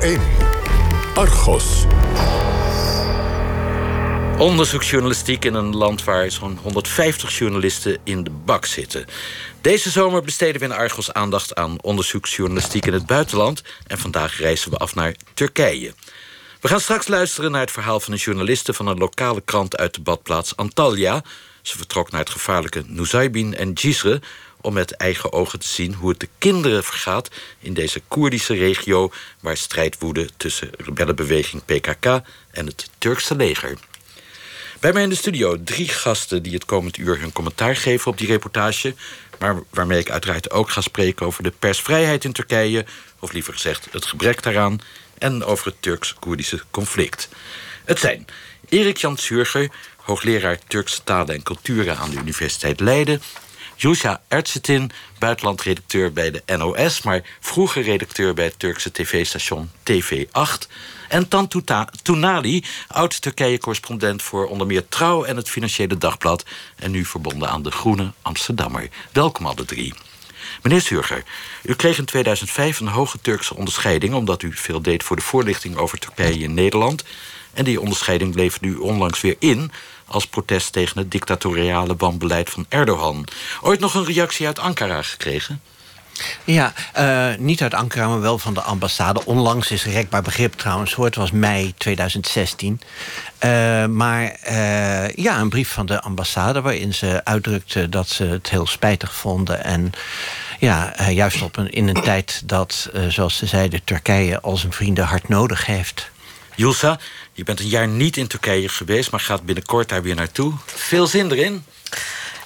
1. Argos. Onderzoeksjournalistiek in een land waar zo'n 150 journalisten in de bak zitten. Deze zomer besteden we in Argos aandacht aan onderzoeksjournalistiek in het buitenland. En vandaag reizen we af naar Turkije. We gaan straks luisteren naar het verhaal van een journaliste van een lokale krant uit de badplaats Antalya. Ze vertrok naar het gevaarlijke Nusaybin en Cisre om met eigen ogen te zien hoe het de kinderen vergaat in deze Koerdische regio waar strijd woedde tussen rebellenbeweging PKK en het Turkse leger. Bij mij in de studio drie gasten die het komend uur hun commentaar geven op die reportage. Maar waarmee ik uiteraard ook ga spreken over de persvrijheid in Turkije. Of liever gezegd het gebrek daaraan. En over het Turks-Koerdische conflict. Het zijn Erik Jan Zurger, hoogleraar Turkse talen en culturen aan de Universiteit Leiden. Jusha Ertzetin, buitenlandredacteur bij de NOS, maar vroeger redacteur bij het Turkse tv-station TV8. En Tantuta Tunali, oud-Turkije-correspondent voor onder meer Trouw en het Financiële Dagblad. En nu verbonden aan de Groene Amsterdammer. Welkom alle drie. Meneer Surger, u kreeg in 2005 een hoge Turkse onderscheiding omdat u veel deed voor de voorlichting over Turkije in Nederland. En die onderscheiding bleef nu onlangs weer in als protest tegen het dictatoriale wanbeleid van Erdogan. Ooit nog een reactie uit Ankara gekregen? Ja, uh, niet uit Ankara, maar wel van de ambassade. Onlangs is rekbaar begrip trouwens hoor. Het was mei 2016. Uh, eh, maar uh, ja, een brief van de ambassade waarin ze uitdrukte dat ze het heel spijtig vonden. En ja, juist op een, in een tijd dat, zoals ze zeiden, Turkije al zijn vrienden hard nodig heeft. Julsa, je bent een jaar niet in Turkije geweest, maar gaat binnenkort daar weer naartoe. Veel zin erin?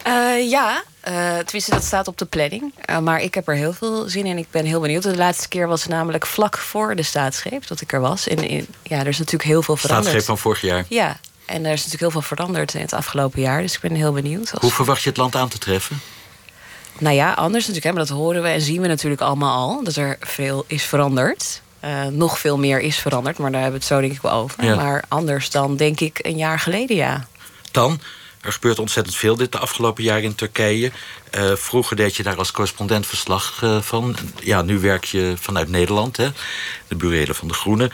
Uh, ja, uh, tenminste, dat staat op de planning. Uh, maar ik heb er heel veel zin in. Ik ben heel benieuwd. De laatste keer was namelijk vlak voor de staatsgreep dat ik er was. En in, ja, er is natuurlijk heel veel veranderd. Staatsgreep van vorig jaar. Ja, en er is natuurlijk heel veel veranderd in het afgelopen jaar. Dus ik ben heel benieuwd. Hoe verwacht je het land aan te treffen? Nou ja, anders natuurlijk. Hè, maar dat horen we en zien we natuurlijk allemaal al. Dat er veel is veranderd. Uh, nog veel meer is veranderd, maar daar hebben we het zo denk ik wel over. Ja. Maar anders dan denk ik een jaar geleden, ja. Dan, er gebeurt ontzettend veel dit de afgelopen jaar in Turkije. Uh, vroeger deed je daar als correspondent verslag uh, van. Ja, nu werk je vanuit Nederland, hè? de burelen van de Groenen.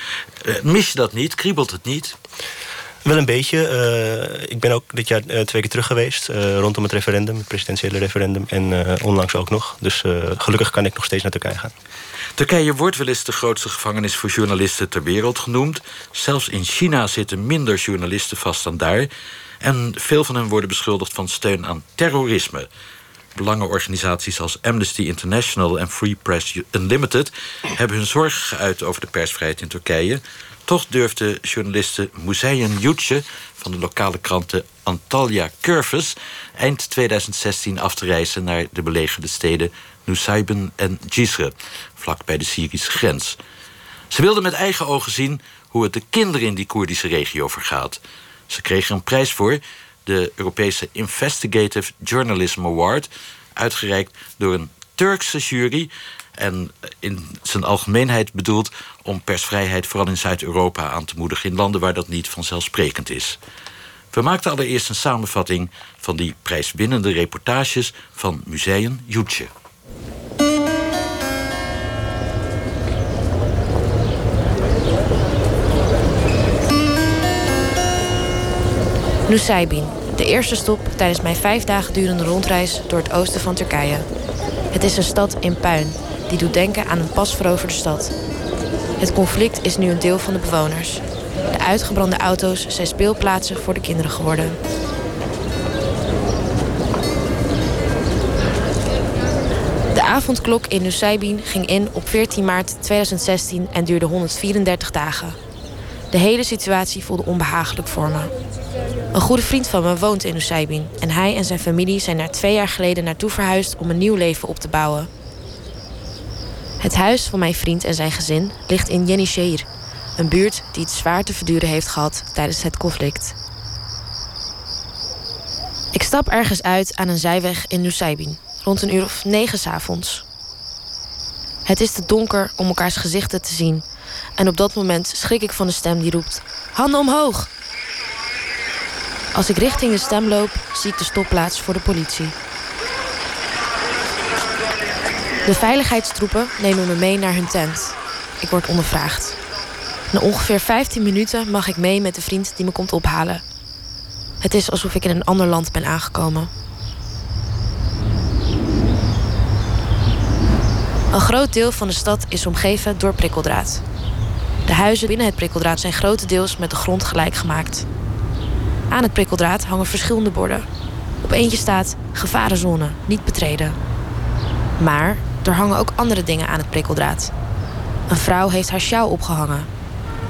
mis je dat niet? Kriebelt het niet? Wel een beetje. ik ben ook dit jaar twee keer terug geweest. rondom het referendum, het presidentiële referendum. En onlangs ook nog. Dus gelukkig kan ik nog steeds naar Turkije gaan. Turkije wordt wel eens de grootste gevangenis voor journalisten ter wereld genoemd. Zelfs in China zitten minder journalisten vast dan daar. En veel van hen worden beschuldigd van steun aan terrorisme. Belangenorganisaties als Amnesty International en Free Press Unlimited hebben hun zorgen geuit over de persvrijheid in Turkije. Toch durfde journaliste Museyen Yüce van de lokale kranten Antalya Curves eind 2016 af te reizen naar de belegerde steden Nusaybin en Cisre, vlak bij de Syrische grens. Ze wilden met eigen ogen zien hoe het de kinderen in die Koerdische regio vergaat. Ze kregen een prijs voor, de Europese Investigative Journalism Award, uitgereikt door een Turkse jury en in zijn algemeenheid bedoeld om persvrijheid vooral in Zuid-Europa aan te moedigen in landen waar dat niet vanzelfsprekend is. We maakten allereerst een samenvatting van die prijswinnende reportages van Museum Jutje. Nusaybin, de eerste stop tijdens mijn vijf dagen durende rondreis door het oosten van Turkije. Het is een stad in puin, die doet denken aan een pas veroverde stad. Het conflict is nu een deel van de bewoners. De uitgebrande auto's zijn speelplaatsen voor de kinderen geworden. De avondklok in Nusaybin ging in op 14 maart 2016 en duurde 134 dagen. De hele situatie voelde onbehagelijk voor me. Een goede vriend van me woont in Nusaybin en hij en zijn familie zijn daar twee jaar geleden naartoe verhuisd om een nieuw leven op te bouwen. Het huis van mijn vriend en zijn gezin ligt in Yenishehir, een buurt die het zwaar te verduren heeft gehad tijdens het conflict. Ik stap ergens uit aan een zijweg in Nusaybin, rond een uur of negen s avonds. Het is te donker om elkaars gezichten te zien en op dat moment schrik ik van de stem die roept: Handen omhoog! Als ik richting de stem loop, zie ik de stopplaats voor de politie. De veiligheidstroepen nemen me mee naar hun tent. Ik word ondervraagd. Na ongeveer 15 minuten mag ik mee met de vriend die me komt ophalen. Het is alsof ik in een ander land ben aangekomen. Een groot deel van de stad is omgeven door prikkeldraad. De huizen binnen het prikkeldraad zijn grotendeels met de grond gelijk gemaakt. Aan het prikkeldraad hangen verschillende borden. Op eentje staat gevarenzone, niet betreden. Maar er hangen ook andere dingen aan het prikkeldraad. Een vrouw heeft haar sjaal opgehangen.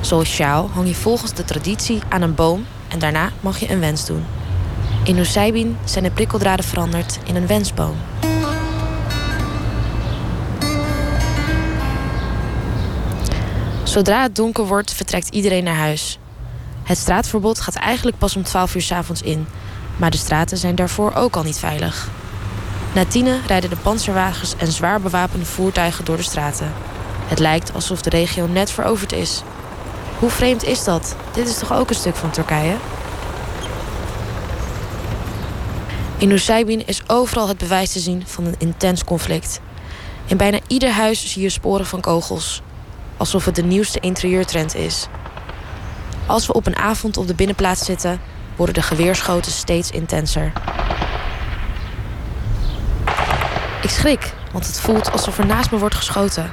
Zoals sjaal hang je volgens de traditie aan een boom en daarna mag je een wens doen. In Nusaybin zijn de prikkeldraden veranderd in een wensboom. Zodra het donker wordt, vertrekt iedereen naar huis. Het straatverbod gaat eigenlijk pas om 12 uur s avonds in, maar de straten zijn daarvoor ook al niet veilig. Na tienen rijden de panzerwagens en zwaar bewapende voertuigen door de straten. Het lijkt alsof de regio net veroverd is. Hoe vreemd is dat? Dit is toch ook een stuk van Turkije? In Nusaybin is overal het bewijs te zien van een intens conflict. In bijna ieder huis zie je sporen van kogels. Alsof het de nieuwste interieurtrend is. Als we op een avond op de binnenplaats zitten, worden de geweerschoten steeds intenser. Ik schrik, want het voelt alsof er naast me wordt geschoten.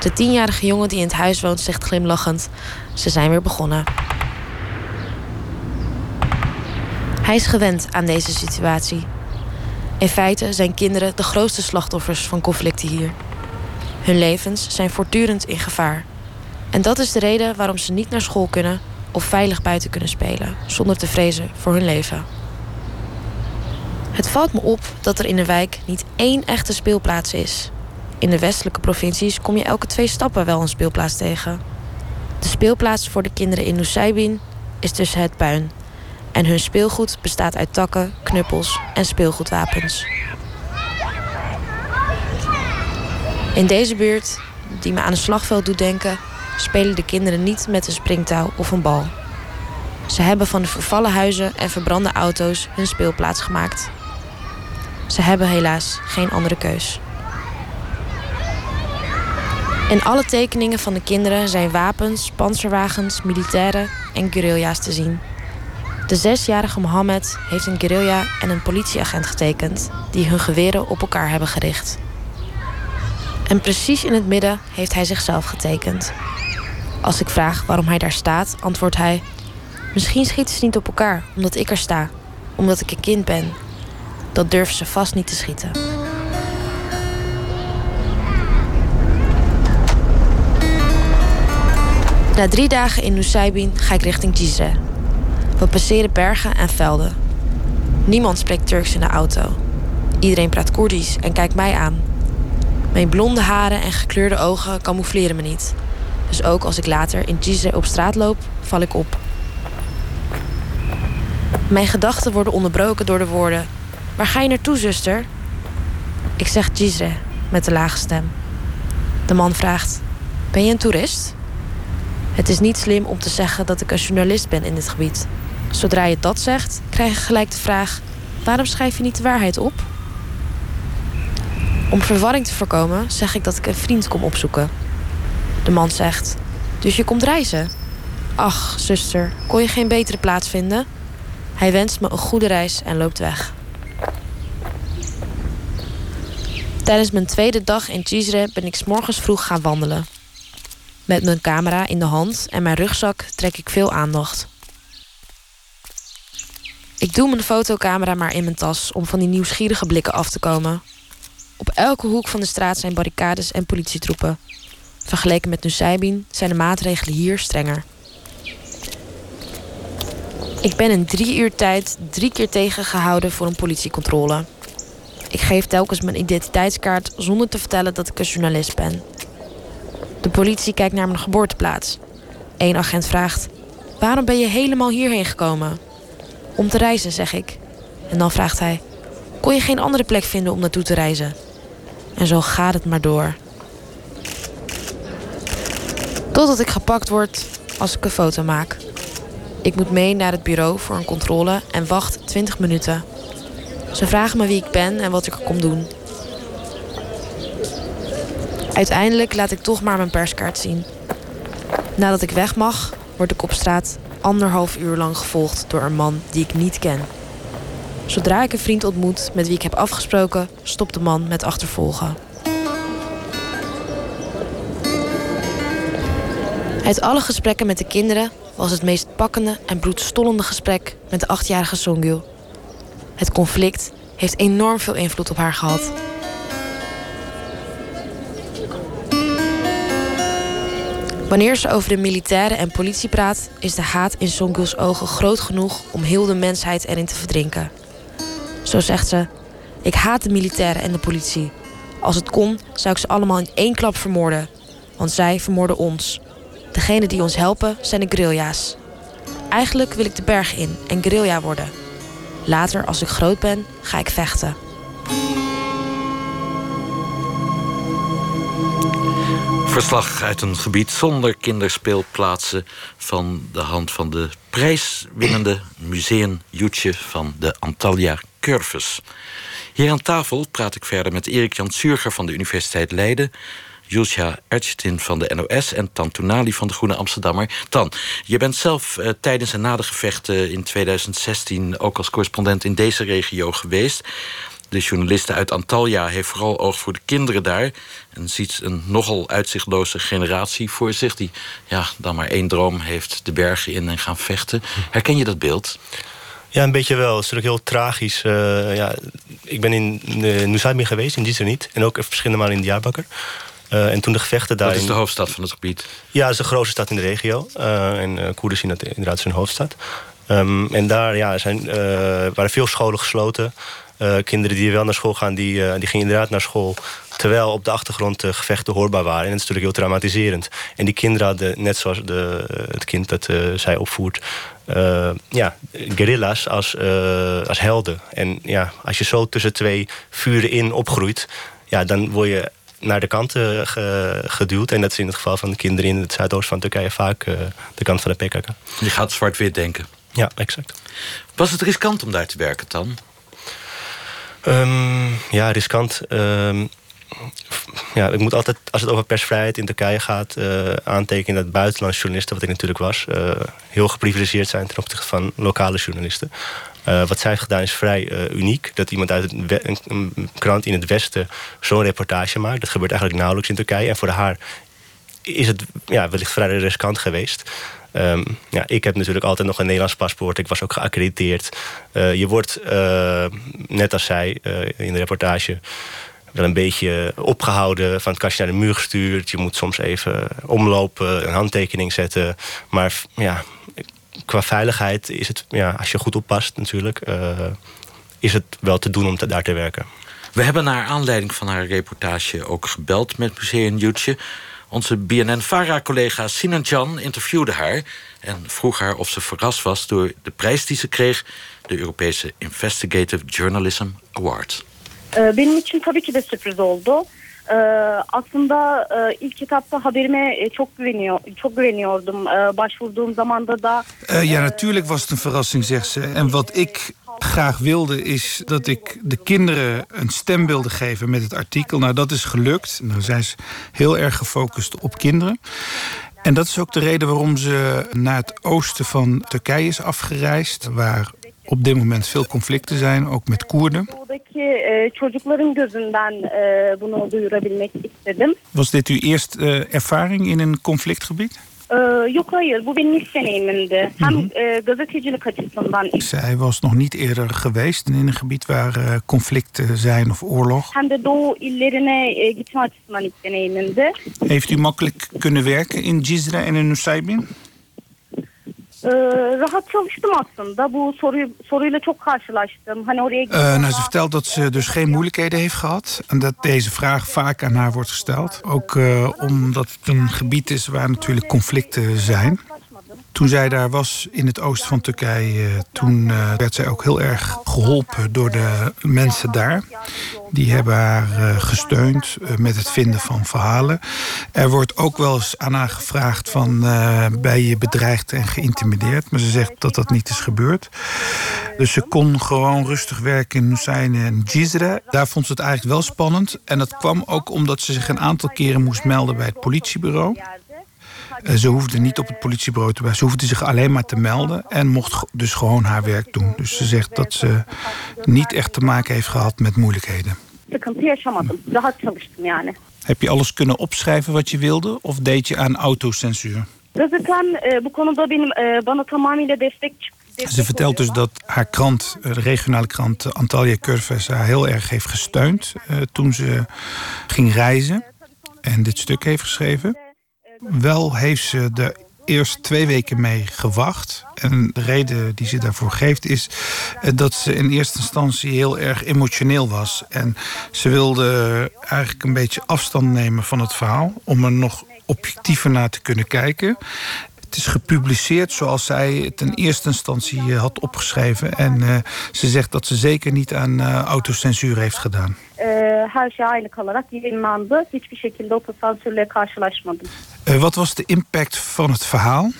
De tienjarige jongen die in het huis woont zegt glimlachend: Ze zijn weer begonnen. Hij is gewend aan deze situatie. In feite zijn kinderen de grootste slachtoffers van conflicten hier. Hun levens zijn voortdurend in gevaar. En dat is de reden waarom ze niet naar school kunnen of veilig buiten kunnen spelen, zonder te vrezen voor hun leven. Het valt me op dat er in de wijk niet één echte speelplaats is. In de westelijke provincies kom je elke twee stappen wel een speelplaats tegen. De speelplaats voor de kinderen in Nusaybin is tussen het puin. En hun speelgoed bestaat uit takken, knuppels en speelgoedwapens. In deze buurt, die me aan een slagveld doet denken, spelen de kinderen niet met een springtouw of een bal. Ze hebben van de vervallen huizen en verbrande auto's hun speelplaats gemaakt. Ze hebben helaas geen andere keus. In alle tekeningen van de kinderen zijn wapens, panzerwagens, militairen en guerrilla's te zien. De zesjarige Mohammed heeft een guerrilla en een politieagent getekend die hun geweren op elkaar hebben gericht. En precies in het midden heeft hij zichzelf getekend. Als ik vraag waarom hij daar staat, antwoordt hij: Misschien schieten ze niet op elkaar omdat ik er sta, omdat ik een kind ben. Dat durven ze vast niet te schieten. Na drie dagen in Nusaybin ga ik richting Cizre. We passeren bergen en velden. Niemand spreekt Turks in de auto. Iedereen praat Koerdisch en kijkt mij aan. Mijn blonde haren en gekleurde ogen camoufleren me niet. Dus ook als ik later in Cizre op straat loop, val ik op. Mijn gedachten worden onderbroken door de woorden: Waar ga je naartoe, zuster? Ik zeg Cizre met de lage stem. De man vraagt: Ben je een toerist? Het is niet slim om te zeggen dat ik een journalist ben in dit gebied. Zodra je dat zegt, krijg je gelijk de vraag: waarom schrijf je niet de waarheid op? Om verwarring te voorkomen, zeg ik dat ik een vriend kom opzoeken. De man zegt: Dus je komt reizen? Ach, zuster, kon je geen betere plaats vinden? Hij wenst me een goede reis en loopt weg. Tijdens mijn tweede dag in Cizre ben ik s morgens vroeg gaan wandelen. Met mijn camera in de hand en mijn rugzak trek ik veel aandacht. Ik doe mijn fotocamera maar in mijn tas om van die nieuwsgierige blikken af te komen. Op elke hoek van de straat zijn barricades en politietroepen. Vergeleken met Nusaybin zijn de maatregelen hier strenger. Ik ben in drie uur tijd drie keer tegengehouden voor een politiecontrole. Ik geef telkens mijn identiteitskaart zonder te vertellen dat ik een journalist ben. De politie kijkt naar mijn geboorteplaats. Eén agent vraagt: Waarom ben je helemaal hierheen gekomen? Om te reizen, zeg ik. En dan vraagt hij: Kon je geen andere plek vinden om naartoe te reizen? En zo gaat het maar door. Totdat ik gepakt word als ik een foto maak. Ik moet mee naar het bureau voor een controle en wacht 20 minuten. Ze vragen me wie ik ben en wat ik kom doen. Uiteindelijk laat ik toch maar mijn perskaart zien. Nadat ik weg mag, word ik op straat anderhalf uur lang gevolgd door een man die ik niet ken. Zodra ik een vriend ontmoet met wie ik heb afgesproken, stopt de man met achtervolgen. Uit alle gesprekken met de kinderen was het meest pakkende en bloedstollende gesprek met de achtjarige Songyu. Het conflict heeft enorm veel invloed op haar gehad. Wanneer ze over de militairen en politie praat, is de haat in Songgyu's ogen groot genoeg om heel de mensheid erin te verdrinken. Zo zegt ze: Ik haat de militairen en de politie. Als het kon, zou ik ze allemaal in één klap vermoorden. Want zij vermoorden ons. Degenen die ons helpen zijn de guerrilla's. Eigenlijk wil ik de berg in en guerrilla worden. Later, als ik groot ben, ga ik vechten. Verslag uit een gebied zonder kinderspeelplaatsen van de hand van de prijswinnende museum Joetje van de Antalya Curves. Hier aan tafel praat ik verder met Erik Jan Surger van de Universiteit Leiden, Julcia Ertjetin van de NOS en Tan Toenali van de Groene Amsterdammer. Tan, je bent zelf uh, tijdens en na de gevechten in 2016 ook als correspondent in deze regio geweest. De journaliste uit Antalya heeft vooral oog voor de kinderen daar. En ziet een nogal uitzichtloze generatie voor zich... die ja, dan maar één droom heeft, de bergen in en gaan vechten. Herken je dat beeld? Ja, een beetje wel. Het is natuurlijk heel tragisch. Uh, ja, ik ben in uh, Nusaybin geweest, in niet En ook verschillende malen in Diyarbakir. Uh, en toen de gevechten daar. Dat is de hoofdstad van het gebied? Ja, dat is de grootste stad in de regio. Uh, en uh, Koerders zien dat inderdaad zijn hoofdstad. Um, en daar ja, zijn, waren veel scholen gesloten. Uh, kinderen die wel naar school gaan, die, uh, die gingen inderdaad naar school. Terwijl op de achtergrond uh, gevechten hoorbaar waren. En dat is natuurlijk heel traumatiserend. En die kinderen hadden, net zoals de, het kind dat zij opvoert... ja, guerrilla's als, als helden. En ja, als je zo tussen twee vuren in opgroeit... Ja, dan word je naar de kant geduwd. En dat is in het geval van de kinderen in het zuidoosten van Turkije... vaak de kant van de PKK. Je gaat zwart-wit denken. Ja, exact. Was het riskant om daar te werken dan? Um, ja, riskant. Um, ja, ik moet altijd, als het over persvrijheid in Turkije gaat, uh, aantekenen dat buitenlandse journalisten, wat ik natuurlijk was, uh, heel geprivilegeerd zijn ten opzichte van lokale journalisten. Uh, wat zij heeft gedaan is vrij uniek. Dat iemand uit een, een, krant in het Westen zo'n reportage maakt. Dat gebeurt eigenlijk nauwelijks in Turkije. En voor haar is het ja, wellicht vrij riskant geweest. Um, ja, ik heb natuurlijk altijd nog een Nederlands paspoort. Ik was ook geaccrediteerd. Uh, je wordt, net als zij in de reportage wel een beetje opgehouden. Van het kastje naar de muur gestuurd. Je moet soms even omlopen, een handtekening zetten. Maar ja, qua veiligheid is het, ja, als je goed oppast natuurlijk... is het wel te doen om te, daar te werken. We hebben naar aanleiding van haar reportage ook gebeld met Museum Jutje. Onze BNN-Vara-collega Sinan Jan interviewde haar... en vroeg haar of ze verrast was door de prijs die ze kreeg... de Europese Investigative Journalism Award. benim için tabii ki de sürpriz oldu. Aslında ilk etapta haberime çok güveniyor, çok güveniyordum. başvurduğum zamanda da. ja, natuurlijk was het een verrassing, zegt ze. En wat ik graag wilde is dat ik de kinderen een stem wilde geven met het artikel. Nou, dat is gelukt. Nou zijn ze heel erg gefocust op kinderen. En dat is ook de reden waarom ze naar het oosten van Turkije is afgereisd... waar op dit moment veel conflicten zijn, ook met Koerden. Was dit uw eerste ervaring in een conflictgebied? Zij was nog niet eerder geweest in een gebied waar uh, conflicten zijn of oorlog. Heeft u makkelijk kunnen werken in Cizre en in Nusaybin? Ee, rahat çalıştım aslında. Bu soruyu, soruyla çok karşılaştım. Hani oraya nou, ze vertelt dat ze dus geen moeilijkheden heeft gehad. En dat deze vraag vaak aan haar wordt gesteld. Ook uh, omdat het een gebied is waar natuurlijk conflicten zijn. Toen zij daar was in het oosten van Turkije, toen uh, werd zij ook heel erg geholpen door de mensen daar. Die hebben haar uh, gesteund uh, met het vinden van verhalen. Er wordt ook wel eens aan haar gevraagd van ben je bedreigd en geïntimideerd. Maar ze zegt dat dat niet is gebeurd. Dus ze kon gewoon rustig werken in Nusayn en Jizre. Daar vond ze het eigenlijk wel spannend. En dat kwam ook omdat ze zich een aantal keren moest melden bij het politiebureau. Ze hoefde niet op het politiebureau te. Ze hoefde zich alleen maar te melden en mocht dus gewoon haar werk doen. Dus ze zegt dat ze niet echt te maken heeft gehad met moeilijkheden. Heb je alles kunnen opschrijven wat je wilde of deed je aan autocensuur? Ze vertelt dus dat haar krant, de regionale krant Antalya Curves, haar heel erg heeft gesteund toen ze ging reizen en dit stuk heeft geschreven. Wel heeft ze er eerst twee weken mee gewacht. En de reden die ze daarvoor geeft is eh, dat ze in eerste instantie heel erg emotioneel was. En ze wilde eigenlijk een beetje afstand nemen van het verhaal om er nog objectiever naar te kunnen kijken. Het is gepubliceerd zoals zij het in eerste instantie eh, had opgeschreven. En uh, ze zegt dat ze zeker niet aan uh, autocensuur heeft gedaan. her şey aynı kalarak yayınlandı. Hiçbir şekilde otosansürle karşılaşmadım. wat was de impact van het verhaal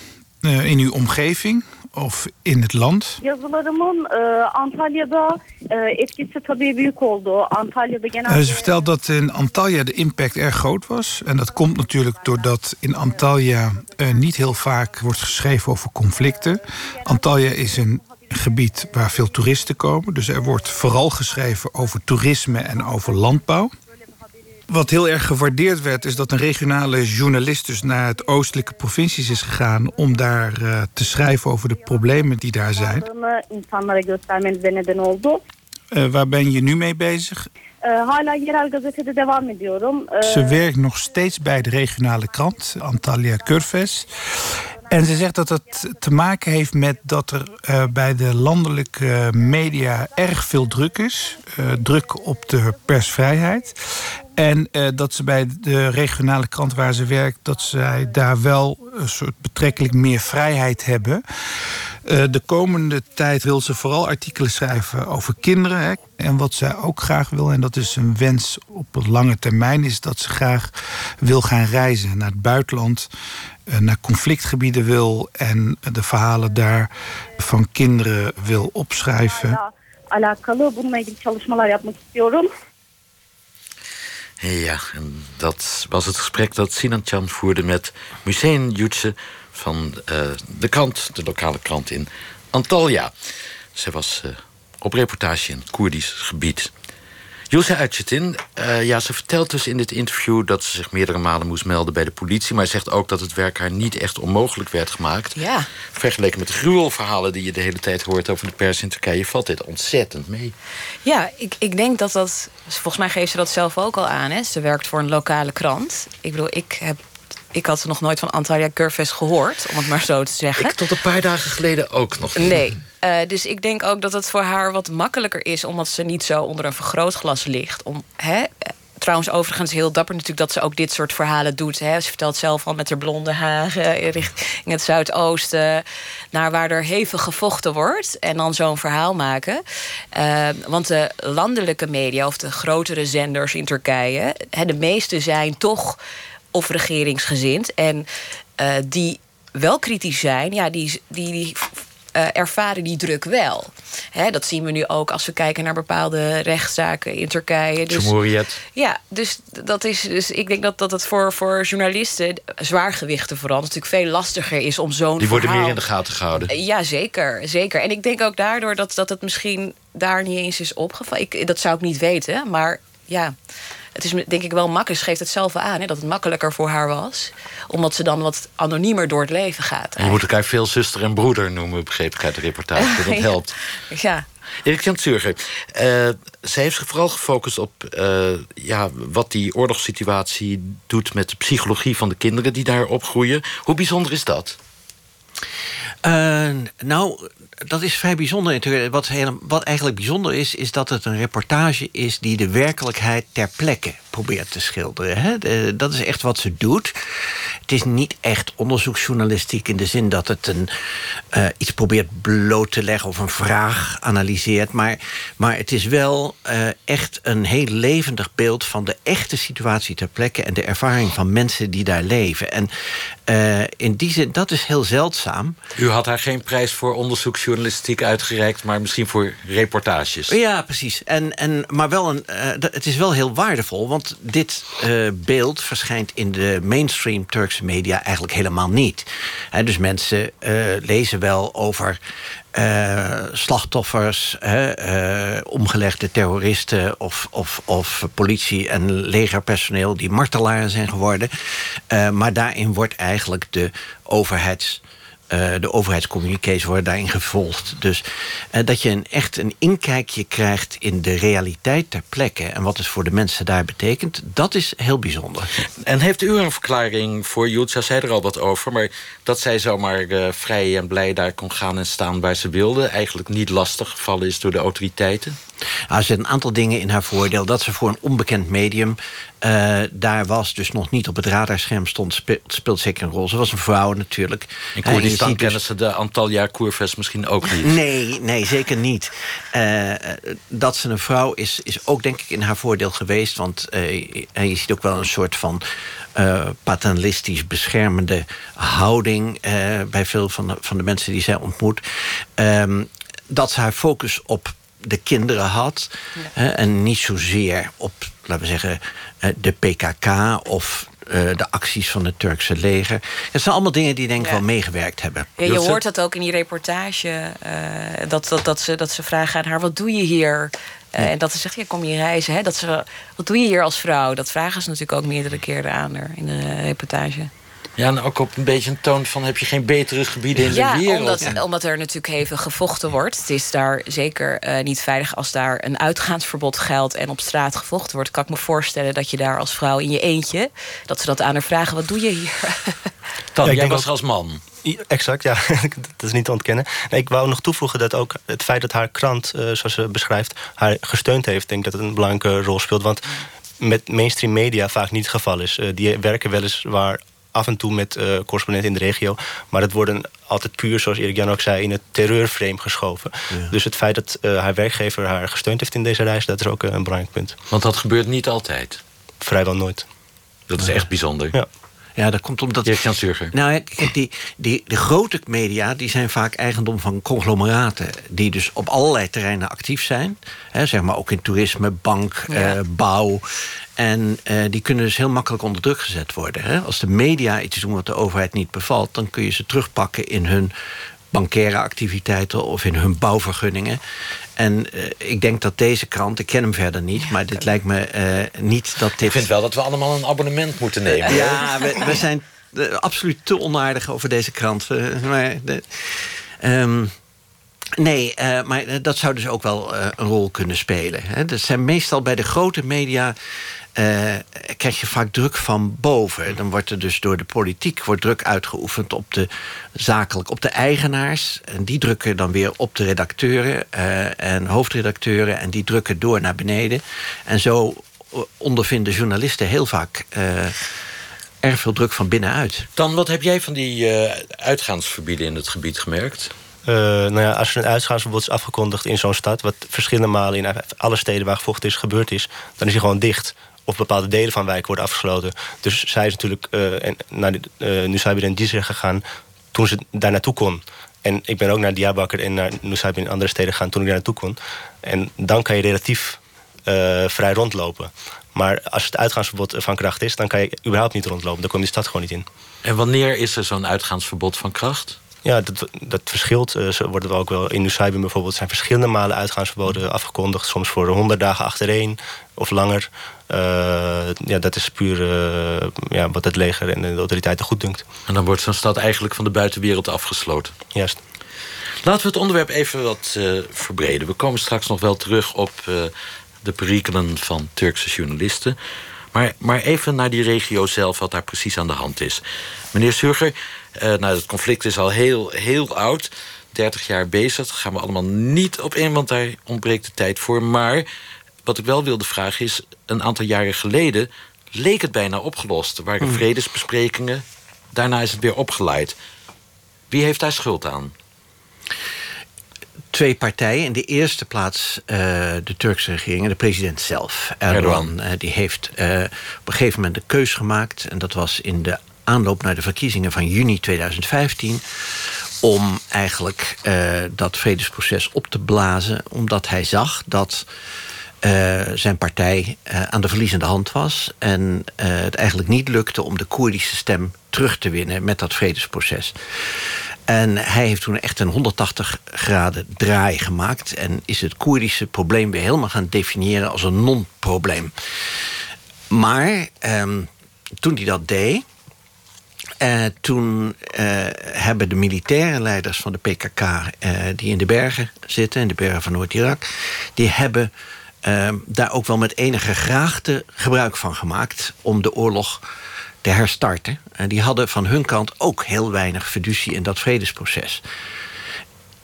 in uw omgeving? Of in het land? Yazılarımın e, Antalya'da e, etkisi tabii büyük oldu. Antalya'da genelde... Ze vertelt dat in Antalya de impact erg groot was. En dat komt natuurlijk doordat in Antalya uh, niet heel vaak wordt geschreven over conflicten. Antalya is een gebied waar veel toeristen komen. Dus er wordt vooral geschreven over toerisme en over landbouw. Wat heel erg gewaardeerd werd, is dat een regionale journalist dus naar het oostelijke provincies is gegaan om daar uh, te schrijven over de problemen die daar zijn. Uh, waar ben je nu mee bezig? Ze werkt nog steeds bij de regionale krant, Antalya Curves. En ze zegt dat het te maken heeft met dat er uh, bij de landelijke media erg veel druk is. Druk op de persvrijheid. En uh, dat ze bij de regionale krant waar ze werkt, dat zij daar wel een soort betrekkelijk meer vrijheid hebben. Uh, de komende tijd wil ze vooral artikelen schrijven over kinderen. Hè. En wat zij ook graag wil, en dat is een wens op een lange termijn, is dat ze graag wil gaan reizen naar het buitenland. Uh, naar conflictgebieden wil en de verhalen daar van kinderen wil opschrijven. Ja, en dat was het gesprek dat Sinan Chan voerde met Hussein Jutse van uh, de krant, de lokale krant in Antalya. Ze was uh, op reportage in het Koerdisch gebied. Yusha Aycetin, uh, ja, ze vertelt dus in dit interview dat ze zich meerdere malen moest melden bij de politie. Maar zegt ook dat het werk haar niet echt onmogelijk werd gemaakt. Ja. Vergeleken met de gruwelverhalen die je de hele tijd hoort over de pers in Turkije, valt dit ontzettend mee. Ja, ik, ik denk dat dat. Volgens mij geeft ze dat zelf ook al aan. Hè? Ze werkt voor een lokale krant. Ik bedoel, ik heb ik had nog nooit van Antalya Curves gehoord, om het maar zo te zeggen. Ik tot een paar dagen geleden ook nog niet. Nee, uh, dus ik denk ook dat het voor haar wat makkelijker is... omdat ze niet zo onder een vergrootglas ligt. Om, hè, trouwens, overigens heel dapper natuurlijk dat ze ook dit soort verhalen doet. Hè. Ze vertelt zelf al met haar blonde haren richting het Zuidoosten... naar waar er hevig gevochten wordt. En dan zo'n verhaal maken. Uh, want de landelijke media of de grotere zenders in Turkije... Hè, de meeste zijn toch of regeringsgezind. En uh, die wel kritisch zijn, ja, die, die, die uh, ervaren die druk wel. Hè, dat zien we nu ook als we kijken naar bepaalde rechtszaken in Turkije. Dus, ja, dus dat is. Dus ik denk dat, dat het voor, voor journalisten, zwaargewichten vooral, natuurlijk veel lastiger is om zo'n. Die worden meer in de gaten gehouden. Uh, ja, zeker, zeker. En ik denk ook daardoor dat, dat het misschien daar niet eens is opgevallen. Ik, dat zou ik niet weten, maar ja het is denk ik wel makkelijk, geeft het zelf aan, hè, dat het makkelijker voor haar was. Omdat ze dan wat anoniemer door het leven gaat. Je moet elkaar veel zuster en broeder noemen, begreep ik uit de reportage. Dat helpt. Ja. Erik Jan Zurger, uh, zij heeft zich vooral gefocust op uh, ja, wat die oorlogssituatie doet met de psychologie van de kinderen die daar opgroeien. Hoe bijzonder is dat? Uh, nou, dat is vrij bijzonder. Wat, wat eigenlijk bijzonder is, is dat het een reportage is die de werkelijkheid ter plekke probeert te schilderen. Hè? dat is echt wat ze doet. Het is niet echt onderzoeksjournalistiek in de zin dat het een, uh, iets probeert bloot te leggen of een vraag analyseert. Maar, maar het is wel uh, echt een heel levendig beeld van de echte situatie ter plekke en de ervaring van mensen die daar leven. En uh, in die zin, dat is heel zeldzaam. U had haar geen prijs voor onderzoeksjournalistiek uitgereikt, maar misschien voor reportages. Ja, precies. En, en, maar wel een, het is wel heel waardevol, want dit uh, beeld verschijnt in de mainstream Turkse media eigenlijk helemaal niet. Dus mensen uh, lezen wel over uh, slachtoffers, omgelegde terroristen of, of, of politie- en legerpersoneel die martelaar zijn geworden. Maar daarin wordt eigenlijk de overheids uh, de overheidscommunicaties worden daarin gevolgd. Dus uh, dat je een, echt een inkijkje krijgt in de realiteit ter plekke... en wat het voor de mensen daar betekent, dat is heel bijzonder. En heeft u een verklaring voor Jutsa? zei er al wat over... maar dat zij zomaar uh, vrij en blij daar kon gaan en staan waar ze wilde... eigenlijk niet lastig gevallen is door de autoriteiten? Nou, er zitten een aantal dingen in haar voordeel. Dat ze voor een onbekend medium uh, daar was, dus nog niet op het radarscherm stond, speelt, speelt zeker een rol. Ze was een vrouw natuurlijk. In Koerdistan kennen dus... ze de Antalya Koerves misschien ook niet. Nee, nee zeker niet. Uh, dat ze een vrouw is, is ook denk ik in haar voordeel geweest. Want uh, je ziet ook wel een soort van paternalistisch beschermende houding... bij veel van de, van de mensen die zij ontmoet. Um, dat ze haar focus op de kinderen had. Ja. Hè, en niet zozeer op, laten we zeggen, de PKK of uh, de acties van het Turkse leger. Het zijn allemaal dingen die denk ik ja. wel meegewerkt hebben. Ja, je hoort dat ook in die reportage. Uh, dat, dat, dat, ze, dat ze vragen aan haar, wat doe je hier? Uh, en dat ze zegt, ja, kom je reizen. Hè? Dat ze, wat doe je hier als vrouw? Dat vragen ze natuurlijk ook meerdere keren aan haar in de reportage. Ja, en ook op een beetje een toon van... heb je geen betere gebieden in ja, de wereld? Omdat, ja, omdat er natuurlijk even gevochten wordt. Het is daar zeker uh, niet veilig als daar een uitgaansverbod geldt... en op straat gevochten wordt. Kan ik me voorstellen dat je daar als vrouw in je eentje... dat ze dat aan haar vragen, wat doe je hier? Dan, ja, jij was ook, als man. Exact, ja. dat is niet te ontkennen. Nee, ik wou nog toevoegen dat ook het feit dat haar krant... Uh, zoals ze beschrijft, haar gesteund heeft... denk dat het een belangrijke rol speelt. Want met mainstream media vaak niet het geval is. Uh, die werken weliswaar af en toe met uh, correspondenten in de regio. Maar het worden altijd puur, zoals Erik Jan ook zei... in het terreurframe geschoven. Ja. Dus het feit dat uh, haar werkgever haar gesteund heeft in deze reis... dat is ook uh, een belangrijk punt. Want dat gebeurt niet altijd? Vrijwel nooit. Dat is echt bijzonder. Ja. Ja, dat komt omdat... Jan Surger. Nou, kijk, die, die, de grote media die zijn vaak eigendom van conglomeraten... die dus op allerlei terreinen actief zijn. Hè, zeg maar ook in toerisme, bank, ja. uh, bouw. En uh, die kunnen dus heel makkelijk onder druk gezet worden. Hè? Als de media iets doen wat de overheid niet bevalt... dan kun je ze terugpakken in hun bankaire activiteiten... of in hun bouwvergunningen. En uh, ik denk dat deze krant, ik ken hem verder niet... maar dit lijkt me uh, niet dat dit... Ik vind wel dat we allemaal een abonnement moeten nemen. Ja, we, we zijn absoluut te onaardig over deze krant. maar de, um, Nee, uh, maar dat zou dus ook wel uh, een rol kunnen spelen. Hè. Dat zijn meestal bij de grote media... Uh, krijg je vaak druk van boven. Dan wordt er dus door de politiek wordt druk uitgeoefend op de zakelijk, op de eigenaars. En die drukken dan weer op de redacteuren uh, en hoofdredacteuren. En die drukken door naar beneden. En zo ondervinden journalisten heel vaak uh, erg veel druk van binnenuit. Dan, wat heb jij van die uitgaansverbieden in het gebied gemerkt? Uh, nou ja, als er een uitgaansverbod is afgekondigd in zo'n stad... wat verschillende malen in alle steden waar gevochten is gebeurd is... dan is hij gewoon dicht. Of bepaalde delen van wijken worden afgesloten. Dus zij is natuurlijk uh, en, naar de, uh, Nusaybin en Dizir gegaan... toen ze daar naartoe kon. En ik ben ook naar Diyarbakir en naar Nusaybin in andere steden gegaan... toen ik daar naartoe kon. En dan kan je relatief vrij rondlopen. Maar als het uitgaansverbod van kracht is... dan kan je überhaupt niet rondlopen. Dan kom je de stad gewoon niet in. En wanneer is er zo'n uitgaansverbod van kracht? Ja, dat, dat verschilt. Uh, zo worden ook wel in Nusaybin bijvoorbeeld zijn verschillende malen uitgaansverboden afgekondigd. Soms voor honderd dagen achtereen of langer. Uh, ja, dat is puur uh, ja, wat het leger en de autoriteiten goed dunkt. En dan wordt zo'n stad eigenlijk van de buitenwereld afgesloten. Juist. Laten we het onderwerp even wat verbreden. We komen straks nog wel terug op de perikelen van Turkse journalisten. Maar, maar even naar die regio zelf, wat daar precies aan de hand is. Meneer Surger, nou, het conflict is al heel, heel oud. 30 jaar bezig. Daar gaan we allemaal niet op in, want daar ontbreekt de tijd voor. Maar wat ik wel wilde vragen is... een aantal jaren geleden leek het bijna opgelost. Er waren hmm. vredesbesprekingen. Daarna is het weer opgeleid. Wie heeft daar schuld aan? twee partijen. In de eerste plaats uh, de Turkse regering en de president zelf. Erdogan, Erdogan. Uh, die heeft uh, op een gegeven moment de keus gemaakt... en dat was in de aanloop naar de verkiezingen van juni 2015 om eigenlijk uh, dat vredesproces op te blazen, omdat hij zag dat zijn partij aan de verliezende hand was. En het eigenlijk niet lukte om de Koerdische stem terug te winnen met dat vredesproces. En hij heeft toen echt een 180 graden draai gemaakt... en is het Koerdische probleem weer helemaal gaan definiëren als een non-probleem. Maar ehm, toen hij dat deed... Uh, toen uh, hebben de militaire leiders van de PKK... Eh, die in de bergen zitten, in de bergen van Noord-Irak... die hebben ehm, daar ook wel met enige graagte gebruik van gemaakt... om de oorlog te herstarten. En die hadden van hun kant ook heel weinig fiducie in dat vredesproces.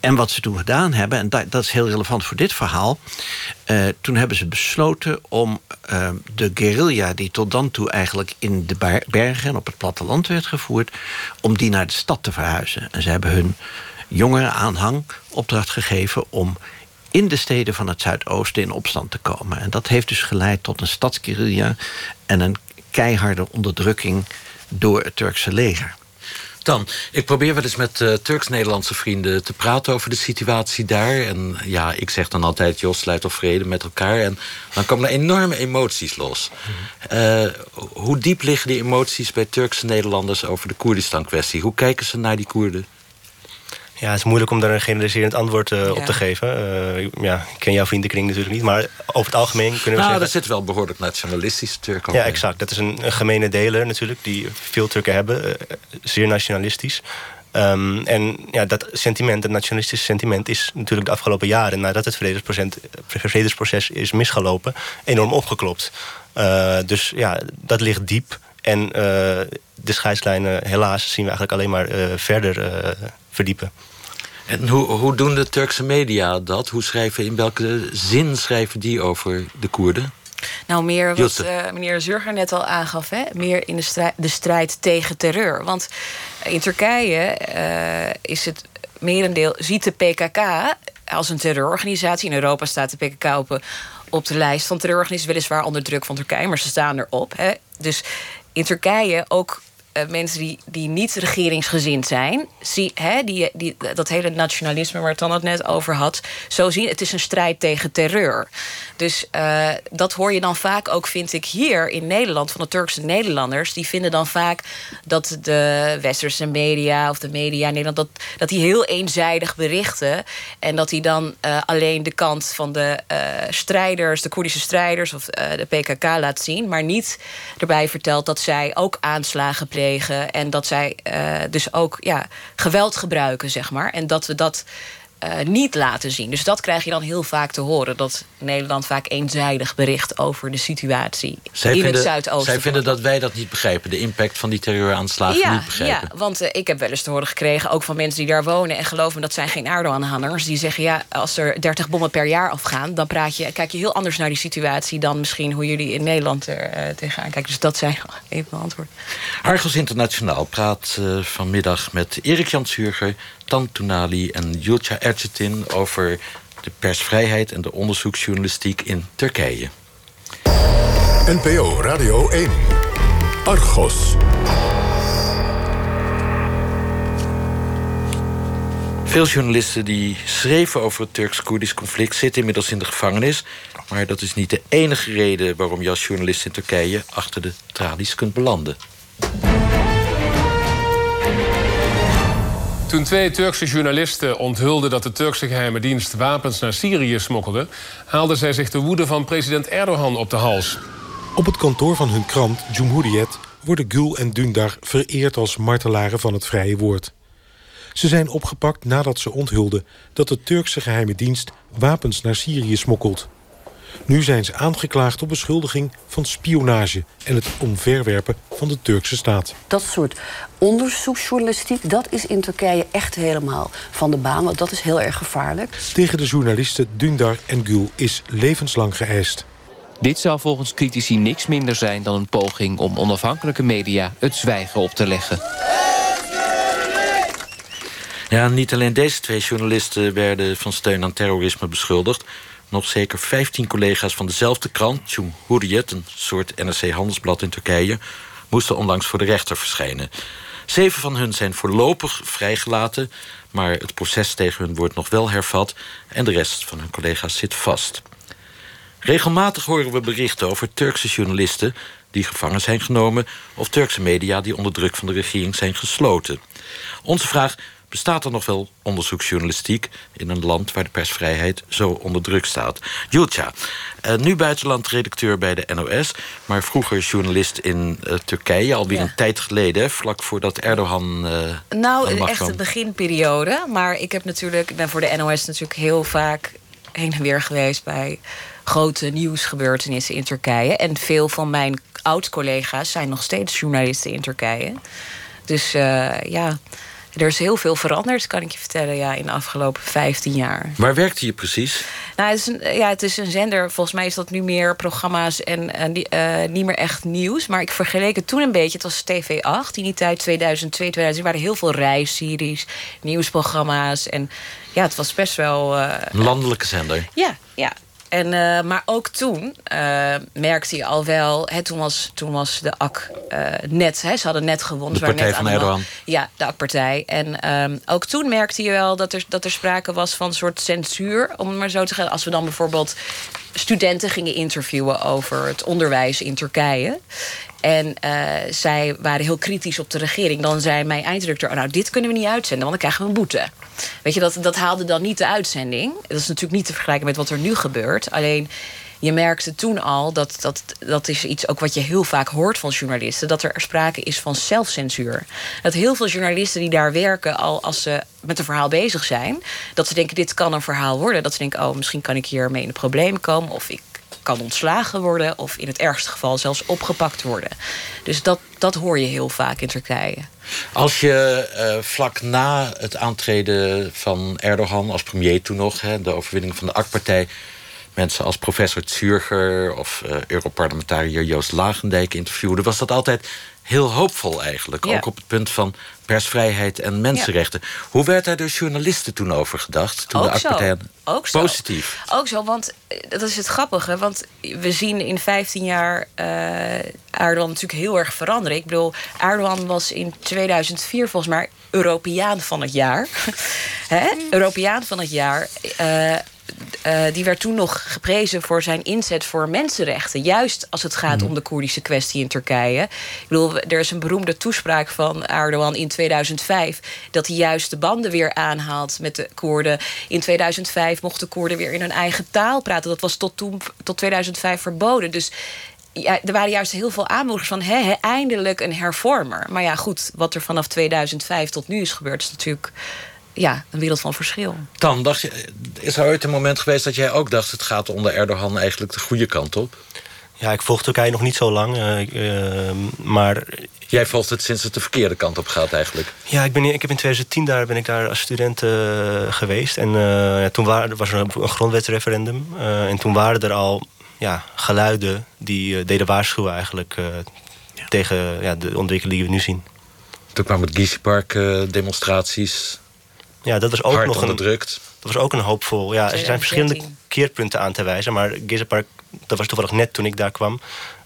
En wat ze toen gedaan hebben, en dat, dat is heel relevant voor dit verhaal... Uh, toen hebben ze besloten om uh, de guerrilla... die tot dan toe eigenlijk in de bergen en op het platteland werd gevoerd... om die naar de stad te verhuizen. En ze hebben hun jongere aanhang opdracht gegeven... om in de steden van het Zuidoosten in opstand te komen. En dat heeft dus geleid tot een stadsguerrilla en een keiharde onderdrukking door het Turkse leger. Dan, ik probeer wel eens met uh, Turks-Nederlandse vrienden te praten over de situatie daar. En ja, ik zeg dan altijd, Jos, sluit of vrede met elkaar. En dan komen er enorme emoties los. Uh, hoe diep liggen die emoties bij Turkse Nederlanders over de Koerdistan-kwestie? Hoe kijken ze naar die Koerden? Ja, het is moeilijk om daar een generaliserend antwoord uh, op te geven. Uh, ja, ik ken jouw vriendenkring natuurlijk niet, maar over het algemeen kunnen we nou, zeggen... er zit wel behoorlijk nationalistische Turken Ja, exact. Dat is een, een gemene deler natuurlijk, die veel Turken hebben. Uh, zeer nationalistisch. Um, en ja, dat sentiment, dat nationalistische sentiment... is natuurlijk de afgelopen jaren, nadat het vredesproces is misgelopen... enorm opgeklopt. dus ja, dat ligt diep. En de scheidslijnen, helaas, zien we eigenlijk alleen maar verder verdiepen. En hoe, hoe doen de Turkse media dat? Hoe schrijven, in welke zin schrijven die over de Koerden? Nou, meer wat uh, meneer Zurger net al aangaf, hè? meer in de strijd, de strijd tegen terreur. Want in Turkije uh, is het merendeel, ziet de PKK als een terreurorganisatie. In Europa staat de PKK op, op de lijst van terreurorganisaties, weliswaar onder druk van Turkije, maar ze staan erop. Hè? Dus in Turkije ook uh, mensen die, die niet regeringsgezind zijn, zie, hè, die, die, dat hele nationalisme waar Dan het net over had, zo zien. Het is een strijd tegen terreur. Dus uh, dat hoor je dan vaak ook, vind ik, hier in Nederland, van de Turkse Nederlanders. Die vinden dan vaak dat de westerse media of de media in Nederland, dat, dat die heel eenzijdig berichten. En dat die dan uh, alleen de kant van de strijders, de Koerdische strijders of de PKK laat zien, maar niet erbij vertelt dat zij ook aanslagen plegen en dat zij uh, dus ook ja, geweld gebruiken, zeg maar. En dat we dat uh, niet laten zien. Dus dat krijg je dan heel vaak te horen. Dat Nederland vaak eenzijdig bericht over de situatie zij in het Zuidoosten. Zij vinden dat wij dat niet begrijpen. De impact van die terreuraanslagen ja, niet begrijpen. Ja, want uh, ik heb wel eens te horen gekregen... ook van mensen die daar wonen en geloven... dat zijn geen Erdogan-aanhangers. Die zeggen, ja, als er 30 bommen per jaar afgaan... dan praat je, kijk je heel anders naar die situatie... dan misschien hoe jullie in Nederland er uh, tegenaan kijken. Dus dat zijn even mijn antwoord. Argos Internationaal praat vanmiddag met Erik Jan Zurger... Tan Tunali en Julcia Ercetin over de persvrijheid en de onderzoeksjournalistiek in Turkije. NPO Radio 1. Argos. Veel journalisten die schreven over het Turks-Koerdisch conflict zitten inmiddels in de gevangenis. Maar dat is niet de enige reden waarom je als journalist in Turkije achter de tralies kunt belanden. Toen twee Turkse journalisten onthulden dat de Turkse geheime dienst wapens naar Syrië smokkelde, haalden zij zich de woede van president Erdogan op de hals. Op het kantoor van hun krant, Cumhuriyet, worden Gül en Dündar vereerd als martelaren van het vrije woord. Ze zijn opgepakt nadat ze onthulden dat de Turkse geheime dienst wapens naar Syrië smokkelt. Nu zijn ze aangeklaagd op beschuldiging van spionage... en het omverwerpen van de Turkse staat. Dat soort onderzoeksjournalistiek, dat is in Turkije echt helemaal van de baan. Want dat is heel erg gevaarlijk. Tegen de journalisten Dündar en Gül is levenslang geëist. Dit zou volgens critici niks minder zijn dan een poging om onafhankelijke media het zwijgen op te leggen. Ja, niet alleen deze twee journalisten werden van steun aan terrorisme beschuldigd nog zeker 15 collega's van dezelfde krant, Cumhuriyet, een soort NRC-handelsblad in Turkije, moesten onlangs voor de rechter verschijnen. Zeven van hun zijn voorlopig vrijgelaten, maar het proces tegen hun wordt nog wel hervat en de rest van hun collega's zit vast. Regelmatig horen we berichten over Turkse journalisten die gevangen zijn genomen of Turkse media die onder druk van de regering zijn gesloten. Onze vraag: bestaat er nog wel onderzoeksjournalistiek in een land waar de persvrijheid zo onder druk staat? Julcia, uh, nu buitenlandredacteur bij de NOS, maar vroeger journalist in uh, Turkije, alweer ja. een tijd geleden, vlak voordat Erdogan. Uh, nou, echt de beginperiode. Maar ik heb natuurlijk, ik ben voor de NOS natuurlijk heel vaak heen en weer geweest bij grote nieuwsgebeurtenissen in Turkije. En veel van mijn oud-collega's zijn nog steeds journalisten in Turkije. Dus uh, ja, er is heel veel veranderd, kan ik je vertellen, ja, in de afgelopen 15 jaar. Waar werkte je precies? Nou, het is een, ja, het is een zender. Volgens mij is dat nu meer programma's en uh, niet meer echt nieuws. Maar ik vergeleek het toen een beetje. Het was TV8 in die tijd, 2002, 2003. Er waren heel veel reisseries, nieuwsprogramma's. En ja, het was best wel... Uh, een landelijke zender? Ja, ja. En, uh, maar ook toen uh, merkte je al wel... Hè, toen, was, toen was de AK uh, net... Hè, ze hadden net gewonnen. De partij net van Erdogan. Ja, de AK-partij. En um, ook toen merkte je wel dat er, dat er sprake was van een soort censuur. Om het maar zo te zeggen. Als we dan bijvoorbeeld studenten gingen interviewen over het onderwijs in Turkije. En uh, zij waren heel kritisch op de regering. Dan zei mijn eindredacteur: oh, Nou, dit kunnen we niet uitzenden, want dan krijgen we een boete. Weet je, dat, dat haalde dan niet de uitzending. Dat is natuurlijk niet te vergelijken met wat er nu gebeurt. Alleen je merkte toen al, dat, dat, dat is iets ook wat je heel vaak hoort van journalisten, dat er sprake is van zelfcensuur. Dat heel veel journalisten die daar werken, al als ze met een verhaal bezig zijn, dat ze denken: dit kan een verhaal worden. Dat ze denken: oh, misschien kan ik hiermee in een probleem komen. Of ik kan ontslagen worden of in het ergste geval zelfs opgepakt worden. Dus dat, dat hoor je heel vaak in Turkije. Als je uh, vlak na het aantreden van Erdogan als premier toen nog, hè, de overwinning van de AK-partij, mensen als professor Zürger of uh, Europarlementariër Joost Lagendijk interviewde, was dat altijd heel hoopvol eigenlijk. Ja. Ook op het punt van persvrijheid en mensenrechten. Hoe werd daar door journalisten toen over gedacht? Toen Ook de zo. Ook zo. Positief. Ook zo, want eh, dat is het grappige. Want we zien in 15 jaar uh, Erdogan natuurlijk heel erg veranderen. Ik bedoel, Erdogan was in 2004 volgens mij Europeaan van het jaar. Hè? Europeaan van het jaar. Uh, uh, die werd toen nog geprezen voor zijn inzet voor mensenrechten. Juist als het gaat mm. om de Koerdische kwestie in Turkije. Ik bedoel, er is een beroemde toespraak van Erdogan in 2005... dat hij juist de banden weer aanhaalt met de Koerden. In 2005 mochten Koerden weer in hun eigen taal praten. Dat was tot, toen, tot 2005 verboden. Dus ja, er waren juist heel veel aanmoedigers van... He, eindelijk een hervormer. Maar ja, goed, wat er vanaf 2005 tot nu is gebeurd... is natuurlijk ja, een wereld van verschil. Dan, dacht je, is er ooit een moment geweest dat jij ook dacht... het gaat onder Erdogan eigenlijk de goede kant op? Ja, ik volg Turkije nog niet zo lang, uh, uh, maar... Jij volgt het sinds het de verkeerde kant op gaat eigenlijk? Ja, ik, ben, ik heb in 2010 daar, ben ik daar als student uh, geweest. En ja, toen waren, was er een, een grondwetsreferendum. en toen waren er al ja, geluiden die deden waarschuwen eigenlijk... Ja. tegen ja, de ontwikkeling die we nu zien. Toen kwam het Gezi Park demonstraties ja, dat was ook Hard nog onderdrukt. Een, dat was ook een hoopvol. Ja, er zijn verschillende keerpunten aan te wijzen. Maar Gizerpark, dat was toevallig net toen ik daar kwam...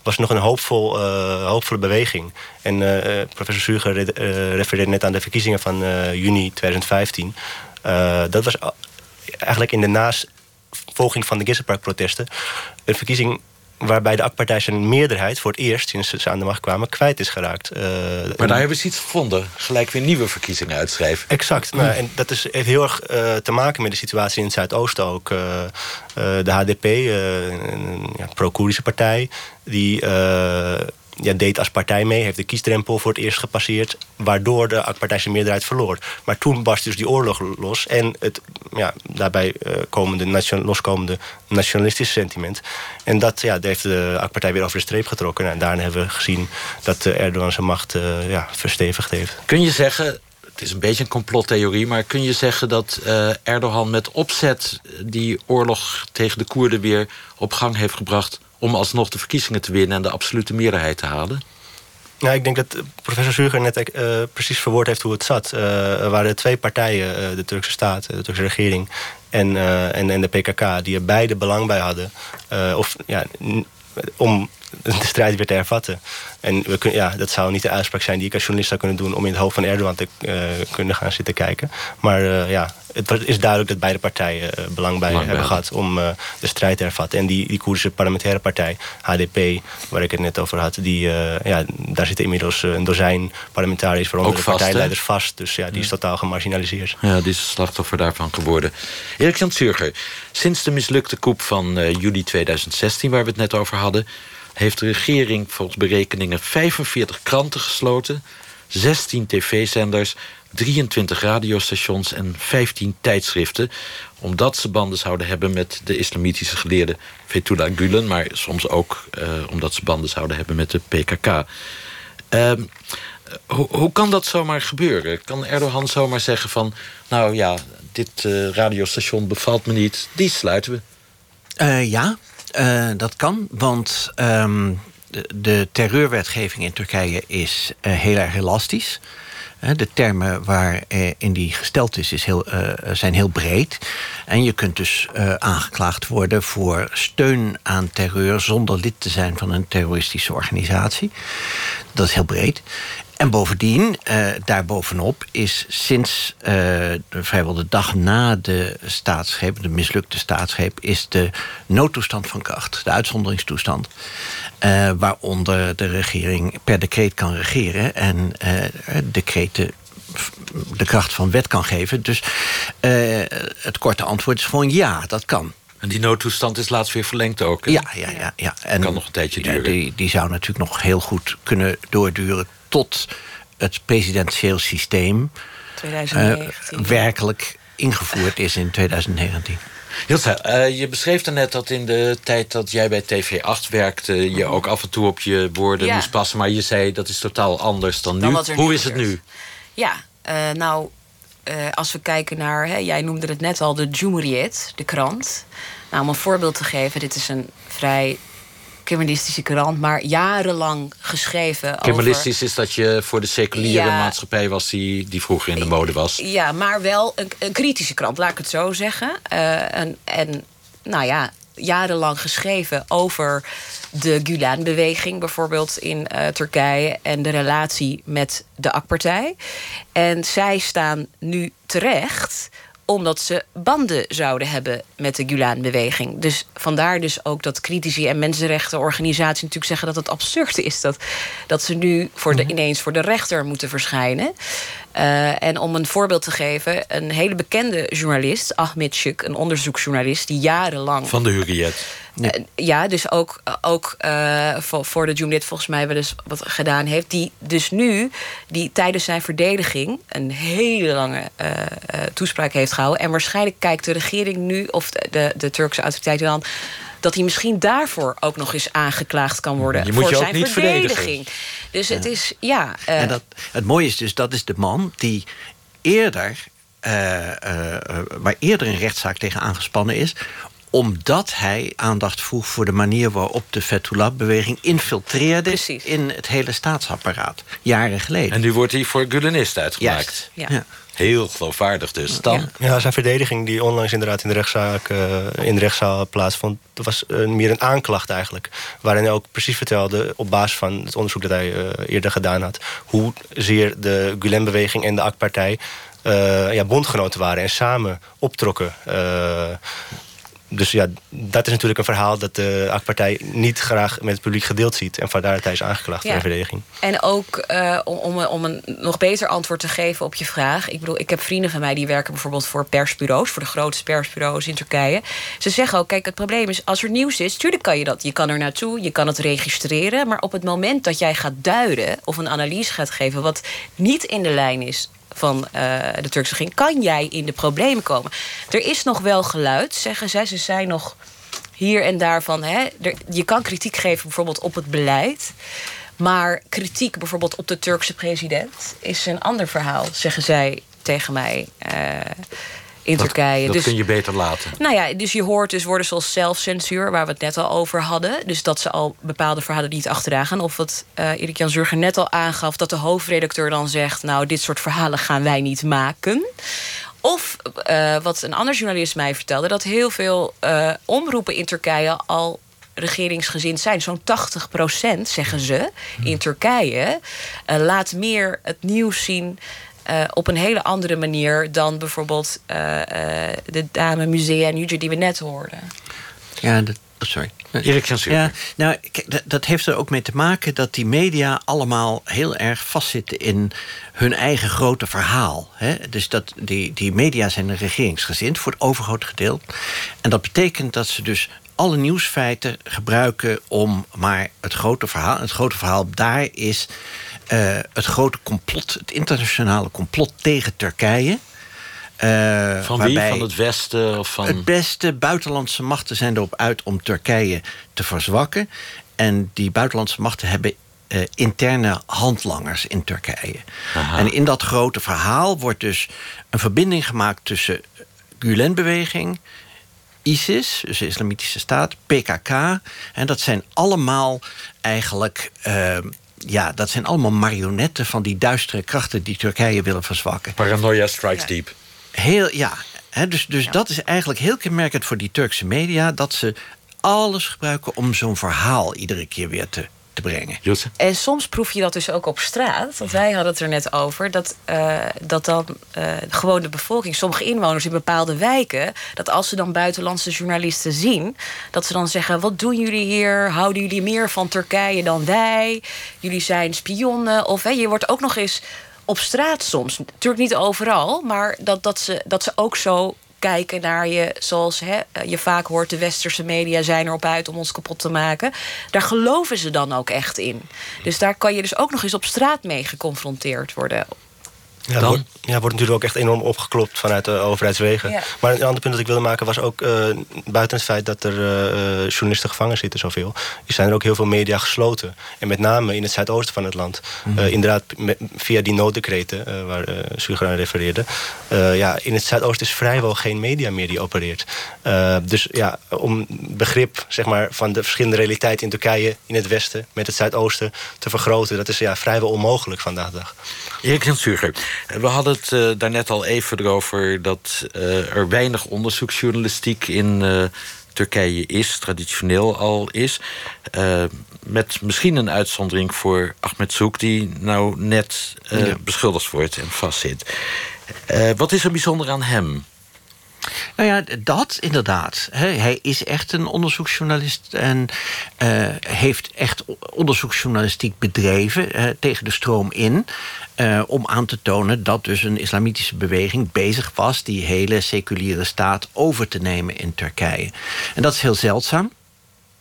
was nog een hoopvol, uh, hoopvolle beweging. En uh, professor Zuger uh, refereerde net aan de verkiezingen van juni 2015. dat was eigenlijk in de navolging van de Gizerpark-protesten... een verkiezing waarbij de AK-partij zijn meerderheid voor het eerst sinds ze aan de macht kwamen kwijt is geraakt. Uh, maar daar hebben ze iets gevonden. Gelijk weer nieuwe verkiezingen uitschrijven. Exact. Nou, en dat is, heeft heel erg uh, te maken met de situatie in het Zuidoosten ook. Uh, de HDP, een ja, pro-Koerdische partij, die ja, deed als partij mee, heeft de kiesdrempel voor het eerst gepasseerd... waardoor de partij zijn meerderheid verloor. Maar toen barst dus die oorlog los... en het ja, daarbij uh, komende nation, loskomende nationalistische sentiment. En dat, ja, heeft de AK-partij weer over de streep getrokken. Nou, en daarna hebben we gezien dat uh, Erdogan zijn macht uh, ja, verstevigd heeft. Kun je zeggen, het is een beetje een complottheorie... maar kun je zeggen dat Erdogan met opzet die oorlog tegen de Koerden weer op gang heeft gebracht om alsnog de verkiezingen te winnen en de absolute meerderheid te halen? Nou, ik denk dat professor Zuger net uh, precies verwoord heeft hoe het zat. Uh, er waren twee partijen, de Turkse staat, de Turkse regering en, en, en de PKK... die er beide belang bij hadden of, ja, om de strijd weer te hervatten. En we kun, ja, dat zou niet de uitspraak zijn die ik als journalist zou kunnen doen... om in het hoofd van Erdogan te kunnen gaan zitten kijken. Maar ja, het is duidelijk dat beide partijen belang bij hebben gehad om de strijd te hervatten. En die, die Koerdische parlementaire partij, HDP, waar ik het net over had, die, ja, daar zitten inmiddels een dozijn parlementariërs, waaronder de partijleiders vast. Dus ja, die is totaal gemarginaliseerd. Ja, die is slachtoffer daarvan geworden. Erik Jan Zurger, sinds de mislukte koep van juli 2016, waar we het net over hadden heeft de regering volgens berekeningen 45 kranten gesloten... 16 tv-zenders, 23 radiostations en 15 tijdschriften... omdat ze banden zouden hebben met de islamitische geleerde Fethullah Gulen... maar soms ook uh, omdat ze banden zouden hebben met de PKK. Ehm, hoe, kan dat zomaar gebeuren? Kan Erdogan zomaar zeggen van... nou ja, dit uh, radiostation bevalt me niet, die sluiten we? Uh, ja, dat kan, want um, de, de, terreurwetgeving in Turkije is heel erg elastisch. De termen waarin die gesteld is, is heel, zijn heel breed. En je kunt dus aangeklaagd worden voor steun aan terreur zonder lid te zijn van een terroristische organisatie. Dat is heel breed. En bovendien, uh, daarbovenop, is sinds vrijwel de dag na de staatsgreep, de mislukte staatsgreep, is de noodtoestand van kracht, de uitzonderingstoestand. Uh, waaronder de regering per decreet kan regeren en decreten de kracht van wet kan geven. Dus het korte antwoord is gewoon ja, dat kan. En die noodtoestand is laatst weer verlengd ook. Ja, ja, ja. ja. En kan nog een tijdje duren. die, die zou natuurlijk nog heel goed kunnen doorduren tot het presidentieel systeem 2019. Uh, werkelijk ingevoerd is in 2019. Hilsa, uh, je beschreef net dat in de tijd dat jij bij TV8 werkte... je ook af en toe op je woorden moest passen. Maar je zei dat is totaal anders dan, nu. Hoe is het nu? Ja, uh, nou, uh, als we kijken naar... Hè, jij noemde het net al, de Cumhuriyet, de krant. Nou, om een voorbeeld te geven, dit is een vrij Kemalistische krant, maar jarenlang geschreven. Kemalistisch is dat je voor de seculiere maatschappij was die, die vroeger in de mode was. Ja, maar wel een, een kritische krant, laat ik het zo zeggen. Uh, en, en nou ja, jarenlang geschreven over de Gulen-beweging, bijvoorbeeld in uh, Turkije, en de relatie met de AK-partij. En zij staan nu terecht omdat ze banden zouden hebben met de Gulen-beweging. Dus vandaar dus ook dat critici en mensenrechtenorganisaties natuurlijk zeggen dat het absurd is dat, dat ze nu voor de, mhm. ineens voor de rechter moeten verschijnen. Uh, en om een voorbeeld te geven, een hele bekende journalist, Ahmed Shuk, een onderzoeksjournalist die jarenlang. Van de Hurriyet. Ja. Uh, ja, dus ook, ook uh, voor, voor de Jumlit volgens mij wel eens wat gedaan heeft. Die dus nu, die tijdens zijn verdediging een hele lange toespraak heeft gehouden. En waarschijnlijk kijkt de regering nu, of de, de, de Turkse autoriteiten dan dat hij misschien daarvoor ook nog eens aangeklaagd kan worden. Je moet voor je zijn niet verdediging. Dus het is, ja. Uh, en dat, het mooie is dus, dat is de man die eerder. Uh, uh, waar eerder een rechtszaak tegen aangespannen is omdat hij aandacht vroeg voor de manier waarop de Fethullah-beweging infiltreerde Precies. in het hele staatsapparaat. Jaren geleden. En nu wordt hij voor Gulenist uitgemaakt. Ja. ja. Heel geloofwaardig dus. Dan? Ja. zijn verdediging die onlangs inderdaad in de, rechtszaak, uh, in de rechtszaal plaatsvond... dat was uh, meer een aanklacht eigenlijk. Waarin hij ook precies vertelde, op basis van het onderzoek dat hij uh, eerder gedaan had... hoe zeer de Gulen-beweging en de AK-partij... ja, bondgenoten waren en samen optrokken dus ja, dat is natuurlijk een verhaal dat de AK-partij niet graag met het publiek gedeeld ziet. En vandaar dat hij is aangeklaagd ja. voor de verdediging. En ook uh, om, om een nog beter antwoord te geven op je vraag. Ik bedoel, ik heb vrienden van mij die werken bijvoorbeeld voor persbureaus, voor de grootste persbureaus in Turkije. Ze zeggen ook, kijk, het probleem is, als er nieuws is, tuurlijk kan je dat. Je kan er naartoe, je kan het registreren. Maar op het moment dat jij gaat duiden of een analyse gaat geven, wat niet in de lijn is van uh, de Turkse regering... kan jij in de problemen komen. Er is nog wel geluid, zeggen zij. Ze zijn nog hier en daar van... Hè, je kan kritiek geven bijvoorbeeld op het beleid... Maar kritiek bijvoorbeeld op de Turkse president is een ander verhaal, zeggen zij tegen mij. Uh, in Turkije. Dat dus, kun je beter laten. Nou ja, dus je hoort dus woorden zoals zelfcensuur, waar we het net al over hadden. Dus dat ze al bepaalde verhalen niet achteraan gaan. Of wat uh, Erik Jan Zurger net al aangaf, dat de hoofdredacteur dan zegt: Nou, dit soort verhalen gaan wij niet maken. Of uh, wat een ander journalist mij vertelde, dat heel veel uh, omroepen in Turkije al regeringsgezind zijn. Zo'n 80 procent, zeggen ze, in Turkije... Uh, laat meer het nieuws zien op een hele andere manier dan bijvoorbeeld de dame Musea Nuger die we net hoorden. Ja, dat, oh, sorry. Erik Ja, nou, dat heeft er ook mee te maken dat die media allemaal heel erg vastzitten in hun eigen grote verhaal. Hè? Dus dat die, die media zijn regeringsgezind voor het overgrote gedeelte. En dat betekent dat ze dus alle nieuwsfeiten gebruiken om maar het grote verhaal. Het grote verhaal daar is uh, het grote complot, het internationale complot tegen Turkije. Uh, van wie? Van het Westen? Of van... Het beste buitenlandse machten zijn erop uit om Turkije te verzwakken. En die buitenlandse machten hebben uh, interne handlangers in Turkije. Aha. En in dat grote verhaal wordt dus een verbinding gemaakt tussen Gulen-beweging, ISIS, dus de Islamitische Staat, PKK. En dat zijn allemaal eigenlijk. Ja, dat zijn allemaal marionetten van die duistere krachten die Turkije willen verzwakken. Paranoia strikes deep. Heel, ja. dus dus dat is eigenlijk heel kenmerkend voor die Turkse media... dat ze alles gebruiken om zo'n verhaal iedere keer weer te te brengen. En soms proef je dat dus ook op straat. Want wij hadden het er net over. Dat, uh, dat dan uh, gewoon de bevolking, sommige inwoners in bepaalde wijken. dat als ze dan buitenlandse journalisten zien. dat ze dan zeggen: Wat doen jullie hier? Houden jullie meer van Turkije dan wij? Jullie zijn spionnen. Of hè, je wordt ook nog eens op straat soms. Natuurlijk niet overal, maar dat, dat, ze, dat ze ook zo kijken naar je, zoals hè, je vaak hoort, de westerse media zijn erop uit om ons kapot te maken. Daar geloven ze dan ook echt in. Dus daar kan je dus ook nog eens op straat mee geconfronteerd worden. Ja, dan? Wordt, ja, wordt natuurlijk ook echt enorm opgeklopt vanuit de overheidswegen. Maar een ander punt dat ik wilde maken was ook... Uh, buiten het feit dat er uh, journalisten gevangen zitten zoveel... zijn er ook heel veel media gesloten. En met name in het zuidoosten van het land. Mm inderdaad, via die nooddecreten waar uh, Sugar aan refereerde. ja, in het zuidoosten is vrijwel geen media meer die opereert. dus ja, om begrip zeg maar, van de verschillende realiteiten in Turkije... in het westen met het zuidoosten te vergroten... dat is ja, vrijwel onmogelijk vandaag de dag. Erik Sugar, we hadden het uh, daarnet al even erover dat uh, er weinig onderzoeksjournalistiek in uh, Turkije is, traditioneel al is. met misschien een uitzondering voor Ahmed Zoek, die nou net ja. beschuldigd wordt en vastzit. wat is er bijzonder aan hem? Nou ja, dat inderdaad. Hij is echt een onderzoeksjournalist en uh, heeft echt onderzoeksjournalistiek bedreven tegen de stroom in. Uh, om aan te tonen dat dus een islamitische beweging bezig was die hele seculiere staat over te nemen in Turkije. En dat is heel zeldzaam.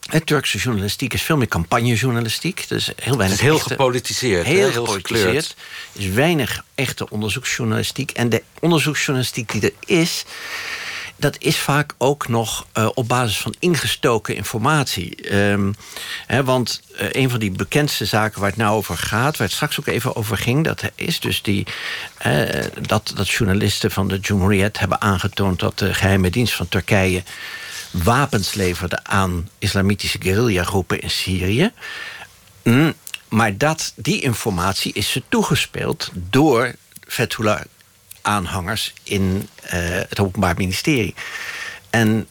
Het Turkse journalistiek is veel meer campagnejournalistiek. Dus heel weinig. Het is heel gepolitiseerd. Heel, heel gepolitiseerd. Er is weinig echte onderzoeksjournalistiek. En de onderzoeksjournalistiek die er is dat is vaak ook nog uh, op basis van ingestoken informatie. Um, hè, want uh, een van die bekendste zaken waar het nou over gaat, waar het straks ook even over ging, dat is dus die, uh, dat, dat journalisten van de Cumhuriyet hebben aangetoond dat de geheime dienst van Turkije wapens leverde aan islamitische guerrillagroepen in Syrië. Mm, maar dat, die informatie is ze toegespeeld door Fethullah aanhangers in uh, het Openbaar Ministerie. En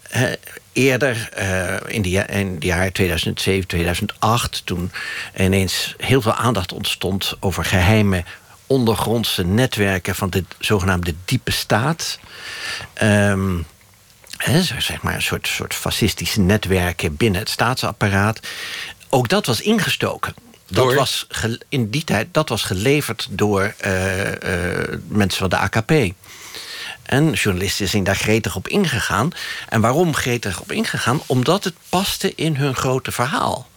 eerder, uh, in, de, in jaren 2007, 2008, toen ineens heel veel aandacht ontstond over geheime ondergrondse netwerken van de zogenaamde diepe staat. Um, zeg maar een soort, soort fascistische netwerken binnen het staatsapparaat. Ook dat was ingestoken. Dat was in die tijd dat was geleverd door uh, uh, mensen van de AKP. En journalisten zijn daar gretig op ingegaan. En waarom gretig op ingegaan? Omdat het paste in hun grote verhaal.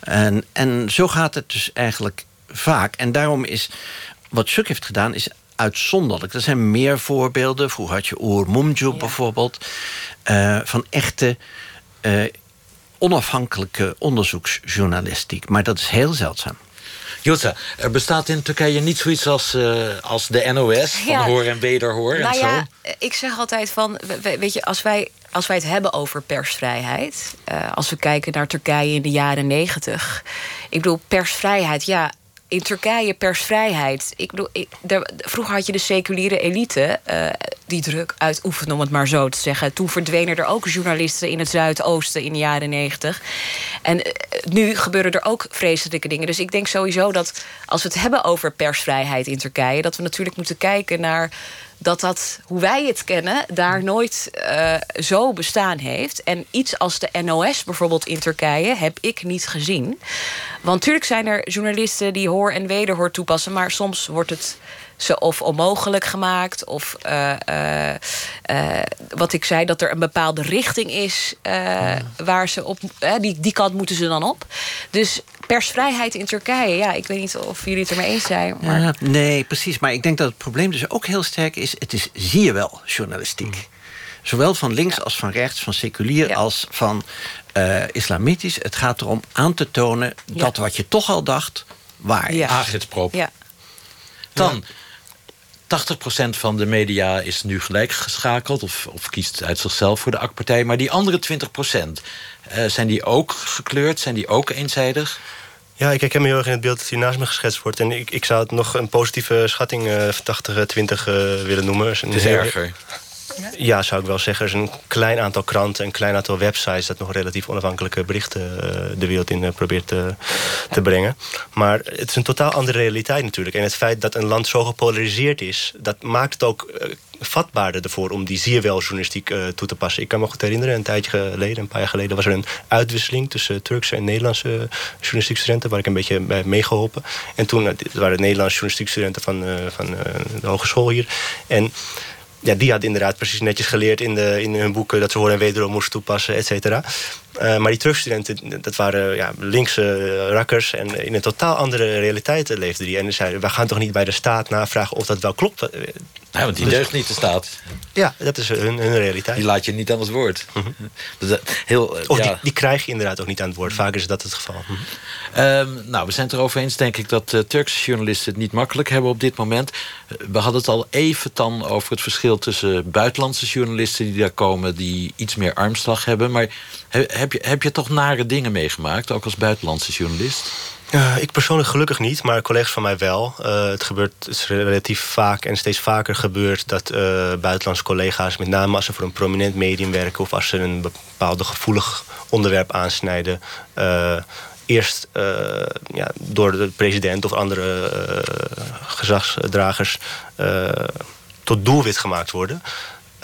En, en zo gaat het dus eigenlijk vaak. En daarom is wat Suk heeft gedaan, is uitzonderlijk. Er zijn meer voorbeelden. Vroeger had je Oer Mumju bijvoorbeeld. Uh, van echte onafhankelijke onderzoeksjournalistiek. Maar dat is heel zeldzaam. Jutta, er bestaat in Turkije niet zoiets als, uh, als de NOS, van hoor en wederhoor nou en ja, Ik zeg altijd van, weet je, als wij, als wij het hebben over persvrijheid... Uh, als we kijken naar Turkije in de jaren negentig... ik bedoel, persvrijheid, ja, in Turkije persvrijheid. Ik bedoel, vroeger had je de seculiere elite. Uh, die druk uitoefenen, om het maar zo te zeggen. Toen verdwenen er ook journalisten in het Zuidoosten in de jaren negentig. En eh, nu gebeuren er ook vreselijke dingen. Dus ik denk sowieso dat als we het hebben over persvrijheid in Turkije, dat we natuurlijk moeten kijken naar dat dat, hoe wij het kennen, daar nooit uh, zo bestaan heeft. En iets als de NOS bijvoorbeeld in Turkije heb ik niet gezien. Want natuurlijk zijn er journalisten die hoor en wederhoor toepassen, maar soms wordt het ze of onmogelijk gemaakt. Of uh, uh, wat ik zei, dat er een bepaalde richting is waar ze op. die, die kant moeten ze dan op. Dus persvrijheid in Turkije, ja, ik weet niet of jullie het ermee eens zijn. Maar... nee, precies. Maar ik denk dat het probleem dus ook heel sterk is. Het is, zie je wel, journalistiek. Mm. Zowel van links als van rechts, van seculier als van islamitisch. Het gaat erom aan te tonen dat wat je toch al dacht, waar is. Ja. Ja. Dan, 80% van de media is nu gelijk geschakeld... Of, of kiest uit zichzelf voor de AK-partij. Maar die andere 20%, uh, zijn die ook gekleurd? Zijn die ook eenzijdig? Ja, ik herken me heel erg in het beeld dat hier naast me geschetst wordt. En ik, ik zou het nog een positieve schatting uh, 80-20 uh, willen noemen. Het is erger. Ja, zou ik wel zeggen. Er is een klein aantal kranten, een klein aantal websites... dat nog relatief onafhankelijke berichten uh, de wereld in uh, probeert te, te brengen. Maar het is een totaal andere realiteit natuurlijk. En het feit dat een land zo gepolariseerd is... dat maakt het ook vatbaarder ervoor om die wel journalistiek toe te passen. Ik kan me goed herinneren, een tijdje geleden, een paar jaar geleden... was er een uitwisseling tussen Turkse en Nederlandse journalistiek studenten... waar ik een beetje bij meegeholpen. En toen waren Nederlandse journalistiek studenten van, van de hogeschool hier... En ja, die had inderdaad precies netjes geleerd in, de, in hun boeken... dat ze horen en wederom moesten toepassen, et cetera. Uh, maar die terugstudenten, dat waren ja, linkse rakkers... en in een totaal andere realiteit leefden die. En zeiden, we gaan toch niet bij de staat navragen of dat wel klopt? Ja, want die dus, deugt niet, de staat. Ja, dat is hun, hun realiteit. Die laat je niet aan het woord. Mm -hmm. dus, heel, of ja. die, die, krijg je inderdaad ook niet aan het woord. Vaak is dat het geval. Mm -hmm. um, nou, we zijn het erover eens, denk ik... dat uh, Turkse journalisten het niet makkelijk hebben op dit moment. We hadden het al even dan over het verschil tussen buitenlandse journalisten... die daar komen, die iets meer armslag hebben. Maar heb je, heb je toch nare dingen meegemaakt, ook als buitenlandse journalist? Ik persoonlijk gelukkig niet, maar collega's van mij wel. Uh, het gebeurt relatief vaak en steeds vaker gebeurt dat uh, buitenlandse collega's, met name als ze voor een prominent medium werken of als ze een bepaald gevoelig onderwerp aansnijden, eerst ja, door de president of andere gezagsdragers tot doelwit gemaakt worden.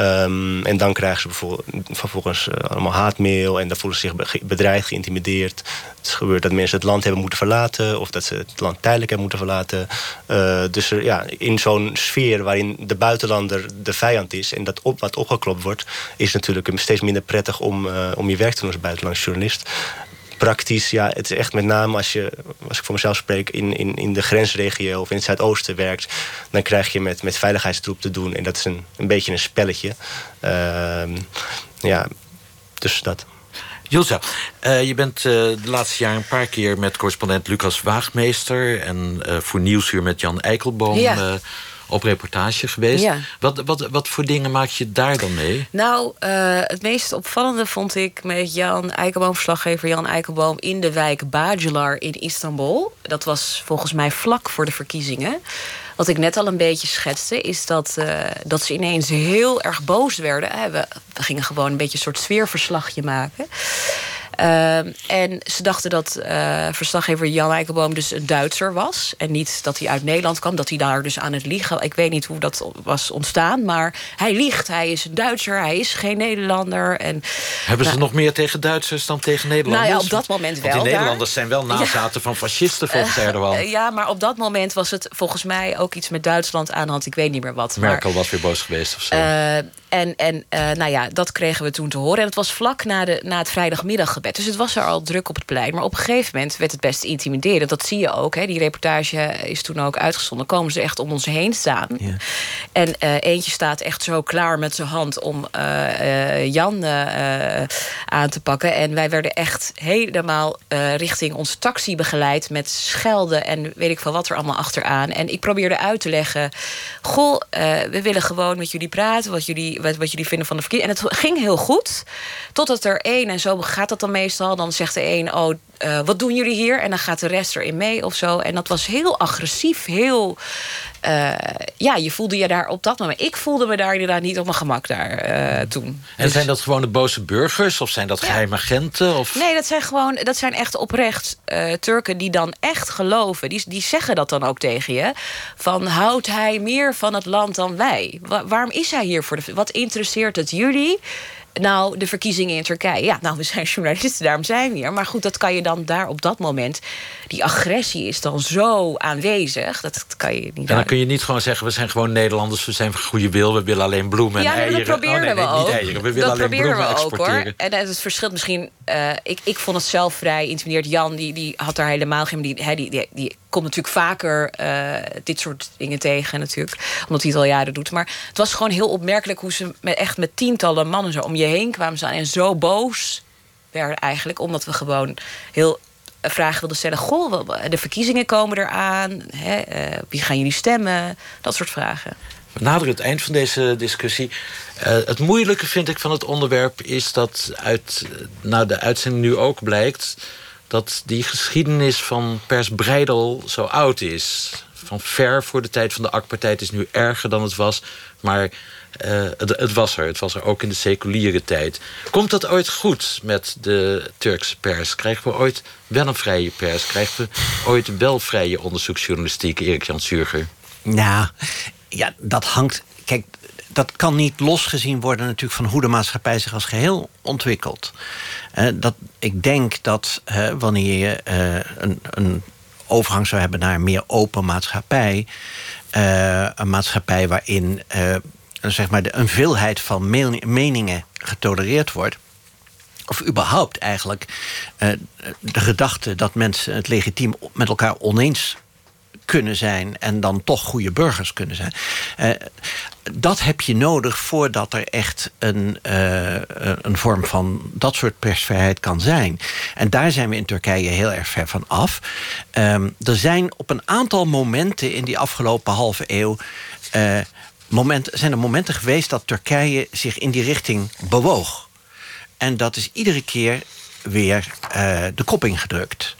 Um, en dan krijgen ze vervolgens uh, allemaal haatmail... en dan voelen ze zich bedreigd, geïntimideerd. Het is gebeurd dat mensen het land hebben moeten verlaten... of dat ze het land tijdelijk hebben moeten verlaten. Uh, dus ja, in zo'n sfeer waarin de buitenlander de vijand is... en dat op, wat opgeklopt wordt... is natuurlijk steeds minder prettig om, uh, om je werk te doen als buitenlandse journalist praktisch, ja, het is echt met name als je, als ik voor mezelf spreek, in, in, in de grensregio of in het Zuidoosten werkt, dan krijg je met, met veiligheidstroep te doen. En dat is een, een beetje een spelletje. Uh, ja, dus dat. Julza, uh, je bent uh, de laatste jaren een paar keer met correspondent Lucas Waagmeester... en uh, voor Nieuwsuur met Jan Eikelboom... Ja op reportage geweest. Ja. Wat, wat, wat voor dingen maak je daar dan mee? Nou, uh, het meest opvallende vond ik met Jan Eikelboom, verslaggever Jan Eikelboom, in de wijk Bajalar in Istanbul. Dat was volgens mij vlak voor de verkiezingen. Wat ik net al een beetje schetste, is dat, uh, dat ze ineens heel erg boos werden. We, we gingen gewoon een beetje een soort sfeerverslagje maken. Uh, en ze dachten dat uh, verslaggever Jan Eikelboom dus een Duitser was. En niet dat hij uit Nederland kwam, dat hij daar dus aan het liegen. Ik weet niet hoe dat was ontstaan, maar hij liegt. Hij is een Duitser, hij is geen Nederlander. En, Hebben ze nou, nog meer tegen Duitsers dan tegen Nederlanders? Nou ja, op dat moment wel. Want die Nederlanders zijn wel nazaten ja. van fascisten volgens uh, Erdogan. ja, maar op dat moment was het volgens mij ook iets met Duitsland aan de hand. Ik weet niet meer wat. Merkel maar, was weer boos geweest of zo. En, en uh, nou ja, dat kregen we toen te horen. En het was vlak na, de, na het vrijdagmiddaggebed. Dus het was er al druk op het plein. Maar op een gegeven moment werd het best intimiderend. Dat zie je ook. Hè. Die reportage is toen ook uitgezonden. Komen ze echt om ons heen staan. Ja. En uh, eentje staat echt zo klaar met zijn hand om uh, Jan aan te pakken. En wij werden echt helemaal richting onze taxi begeleid. Met schelden en weet ik veel wat er allemaal achteraan. En ik probeerde uit te leggen. Goh, we willen gewoon met jullie praten. Wat jullie wat, wat jullie vinden van de verkiezingen. En het ging heel goed. Totdat er één, en zo gaat dat dan meestal, dan zegt de één: Oh, eh, wat doen jullie hier? En dan gaat de rest erin mee of zo. En dat was heel agressief, heel... Uh, ja, je voelde je daar op dat moment. Ik voelde me daar inderdaad niet op mijn gemak daar uh, toen. En dus... zijn dat gewoon de boze burgers of zijn dat ja. geheime agenten? Of... Nee, dat zijn gewoon, dat zijn echt oprecht uh, Turken die dan echt geloven. Die, die zeggen dat dan ook tegen je. Van houdt hij meer van het land dan wij? Wa waarom is hij hier voor de. Wat interesseert het jullie? Nou, de verkiezingen in Turkije. Ja, nou, we zijn journalisten, daarom zijn we hier. Maar goed, dat kan je dan daar op dat moment... die agressie is dan zo aanwezig, dat, dat kan je niet... En dan kun je niet gewoon zeggen, we zijn gewoon Nederlanders... we zijn van goede wil, we willen alleen bloemen ja, en eieren. Ja, dat probeerden oh, nee, we ook. Eieren, we willen dat alleen bloemen we ook. Hoor. En het verschilt misschien... Uh, ik, ik vond het zelf vrij intimideerd. Jan, die, die had daar helemaal geen... Die, die, die, die komt natuurlijk vaker uh, dit soort dingen tegen natuurlijk. Omdat hij het al jaren doet. Maar het was gewoon heel opmerkelijk hoe ze met, echt met tientallen mannen zo om je heen kwamen staan. En zo boos werden eigenlijk. Omdat we gewoon heel vragen wilden stellen. Goh, de verkiezingen komen eraan. Hè, uh, wie gaan jullie stemmen? Dat soort vragen. We naderen het eind van deze discussie. Uh, het moeilijke vind ik van het onderwerp is dat uit nou, de uitzending nu ook blijkt dat die geschiedenis van pers Breidel zo oud is. Van ver voor de tijd van de AK-partij. Het is nu erger dan het was. Maar uh, het, het, was er. Het was er ook in de seculiere tijd. Komt dat ooit goed met de Turkse pers? Krijgen we ooit wel een vrije pers? Krijgen we ooit wel vrije onderzoeksjournalistiek, Erik-Jan Surger? Nou, ja, dat hangt... Kijk, dat kan niet losgezien worden natuurlijk van hoe de maatschappij zich als geheel ontwikkelt. Uh, dat, ik denk dat wanneer je uh, een, een, overgang zou hebben naar een meer open maatschappij, een maatschappij waarin zeg maar de, een veelheid van meningen getolereerd wordt. Of überhaupt eigenlijk de gedachte dat mensen het legitiem met elkaar oneens kunnen zijn en dan toch goede burgers kunnen zijn. Uh, dat heb je nodig voordat er echt een, uh, een vorm van dat soort persvrijheid kan zijn. En daar zijn we in Turkije heel erg ver van af. Um, er zijn op een aantal momenten in die afgelopen halve eeuw. Uh, moment, zijn er momenten geweest dat Turkije zich in die richting bewoog. En dat is iedere keer weer de kop ingedrukt.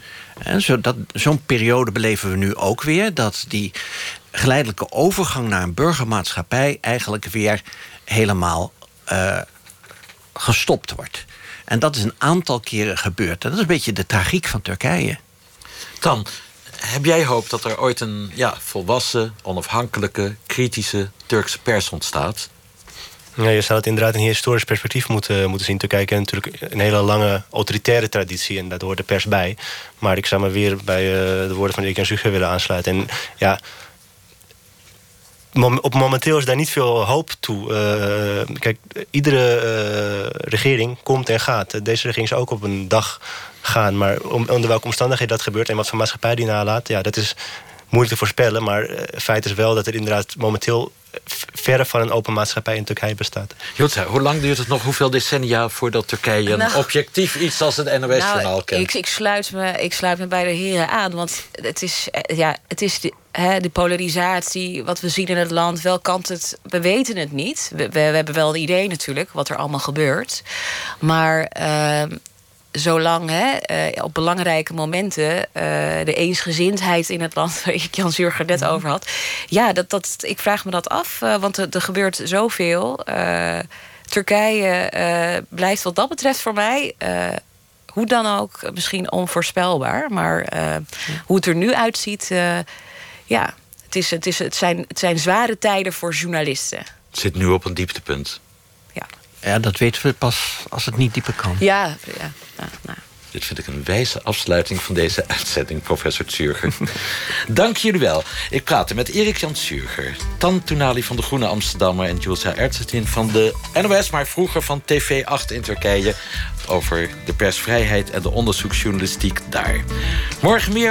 Zo'n periode beleven we nu ook weer. Dat die geleidelijke overgang naar een burgermaatschappij eigenlijk weer helemaal uh, gestopt wordt. En dat is een aantal keren gebeurd. En dat is een beetje de tragiek van Turkije. Dan, heb jij hoop dat er ooit een ja, volwassen, onafhankelijke, kritische Turkse pers ontstaat? Ja, je zou het inderdaad in een historisch perspectief moeten, moeten zien. Turkije kent natuurlijk een hele lange autoritaire traditie... en daar hoort de pers bij. Maar ik zou me weer bij uh, de woorden van Erik en Zuger willen aansluiten. En ja, op momenteel is daar niet veel hoop toe. Uh, kijk, iedere uh, regering komt en gaat. Deze regering is ook op een dag gaan. Maar onder welke omstandigheden dat gebeurt... en wat voor maatschappij die nalaat... ja, dat is moeilijk te voorspellen. Maar feit is wel dat er inderdaad momenteel verre van een open maatschappij in Turkije bestaat. Jutta, hoe lang duurt het nog, hoeveel decennia... voordat Turkije nou, een objectief iets als het NOS-journaal nou, kent? Ik, ik, sluit me, ik sluit me bij de heren aan. Want het is, ja, het is de, hè, de polarisatie, wat we zien in het land... welk kant het... We weten het niet. We, we, we hebben wel een idee natuurlijk, wat er allemaal gebeurt. Maar... Uh, zolang hè, uh, op belangrijke momenten uh, de eensgezindheid in het land, waar ik Jan Zurger net over had. Ja, dat, dat, ik vraag me dat af, uh, want er, er, gebeurt zoveel. Turkije blijft wat dat betreft voor mij. hoe dan ook, misschien onvoorspelbaar. Maar hoe het er nu uitziet, ja, het, is, het, is, het, zijn, het zijn zware tijden voor journalisten. Het zit nu op een dieptepunt. Ja, dat weten we pas als het niet dieper kan. Ja, ja. ja nou. Dit vind ik een wijze afsluiting van deze uitzending, professor Zurger. Dank jullie wel. Ik praatte met Erik Jan Zurger, Tan Toenali van de Groene Amsterdammer... en Julsa Ertzetin van de NOS, maar vroeger van TV8 in Turkije... over de persvrijheid en de onderzoeksjournalistiek daar. Morgen meer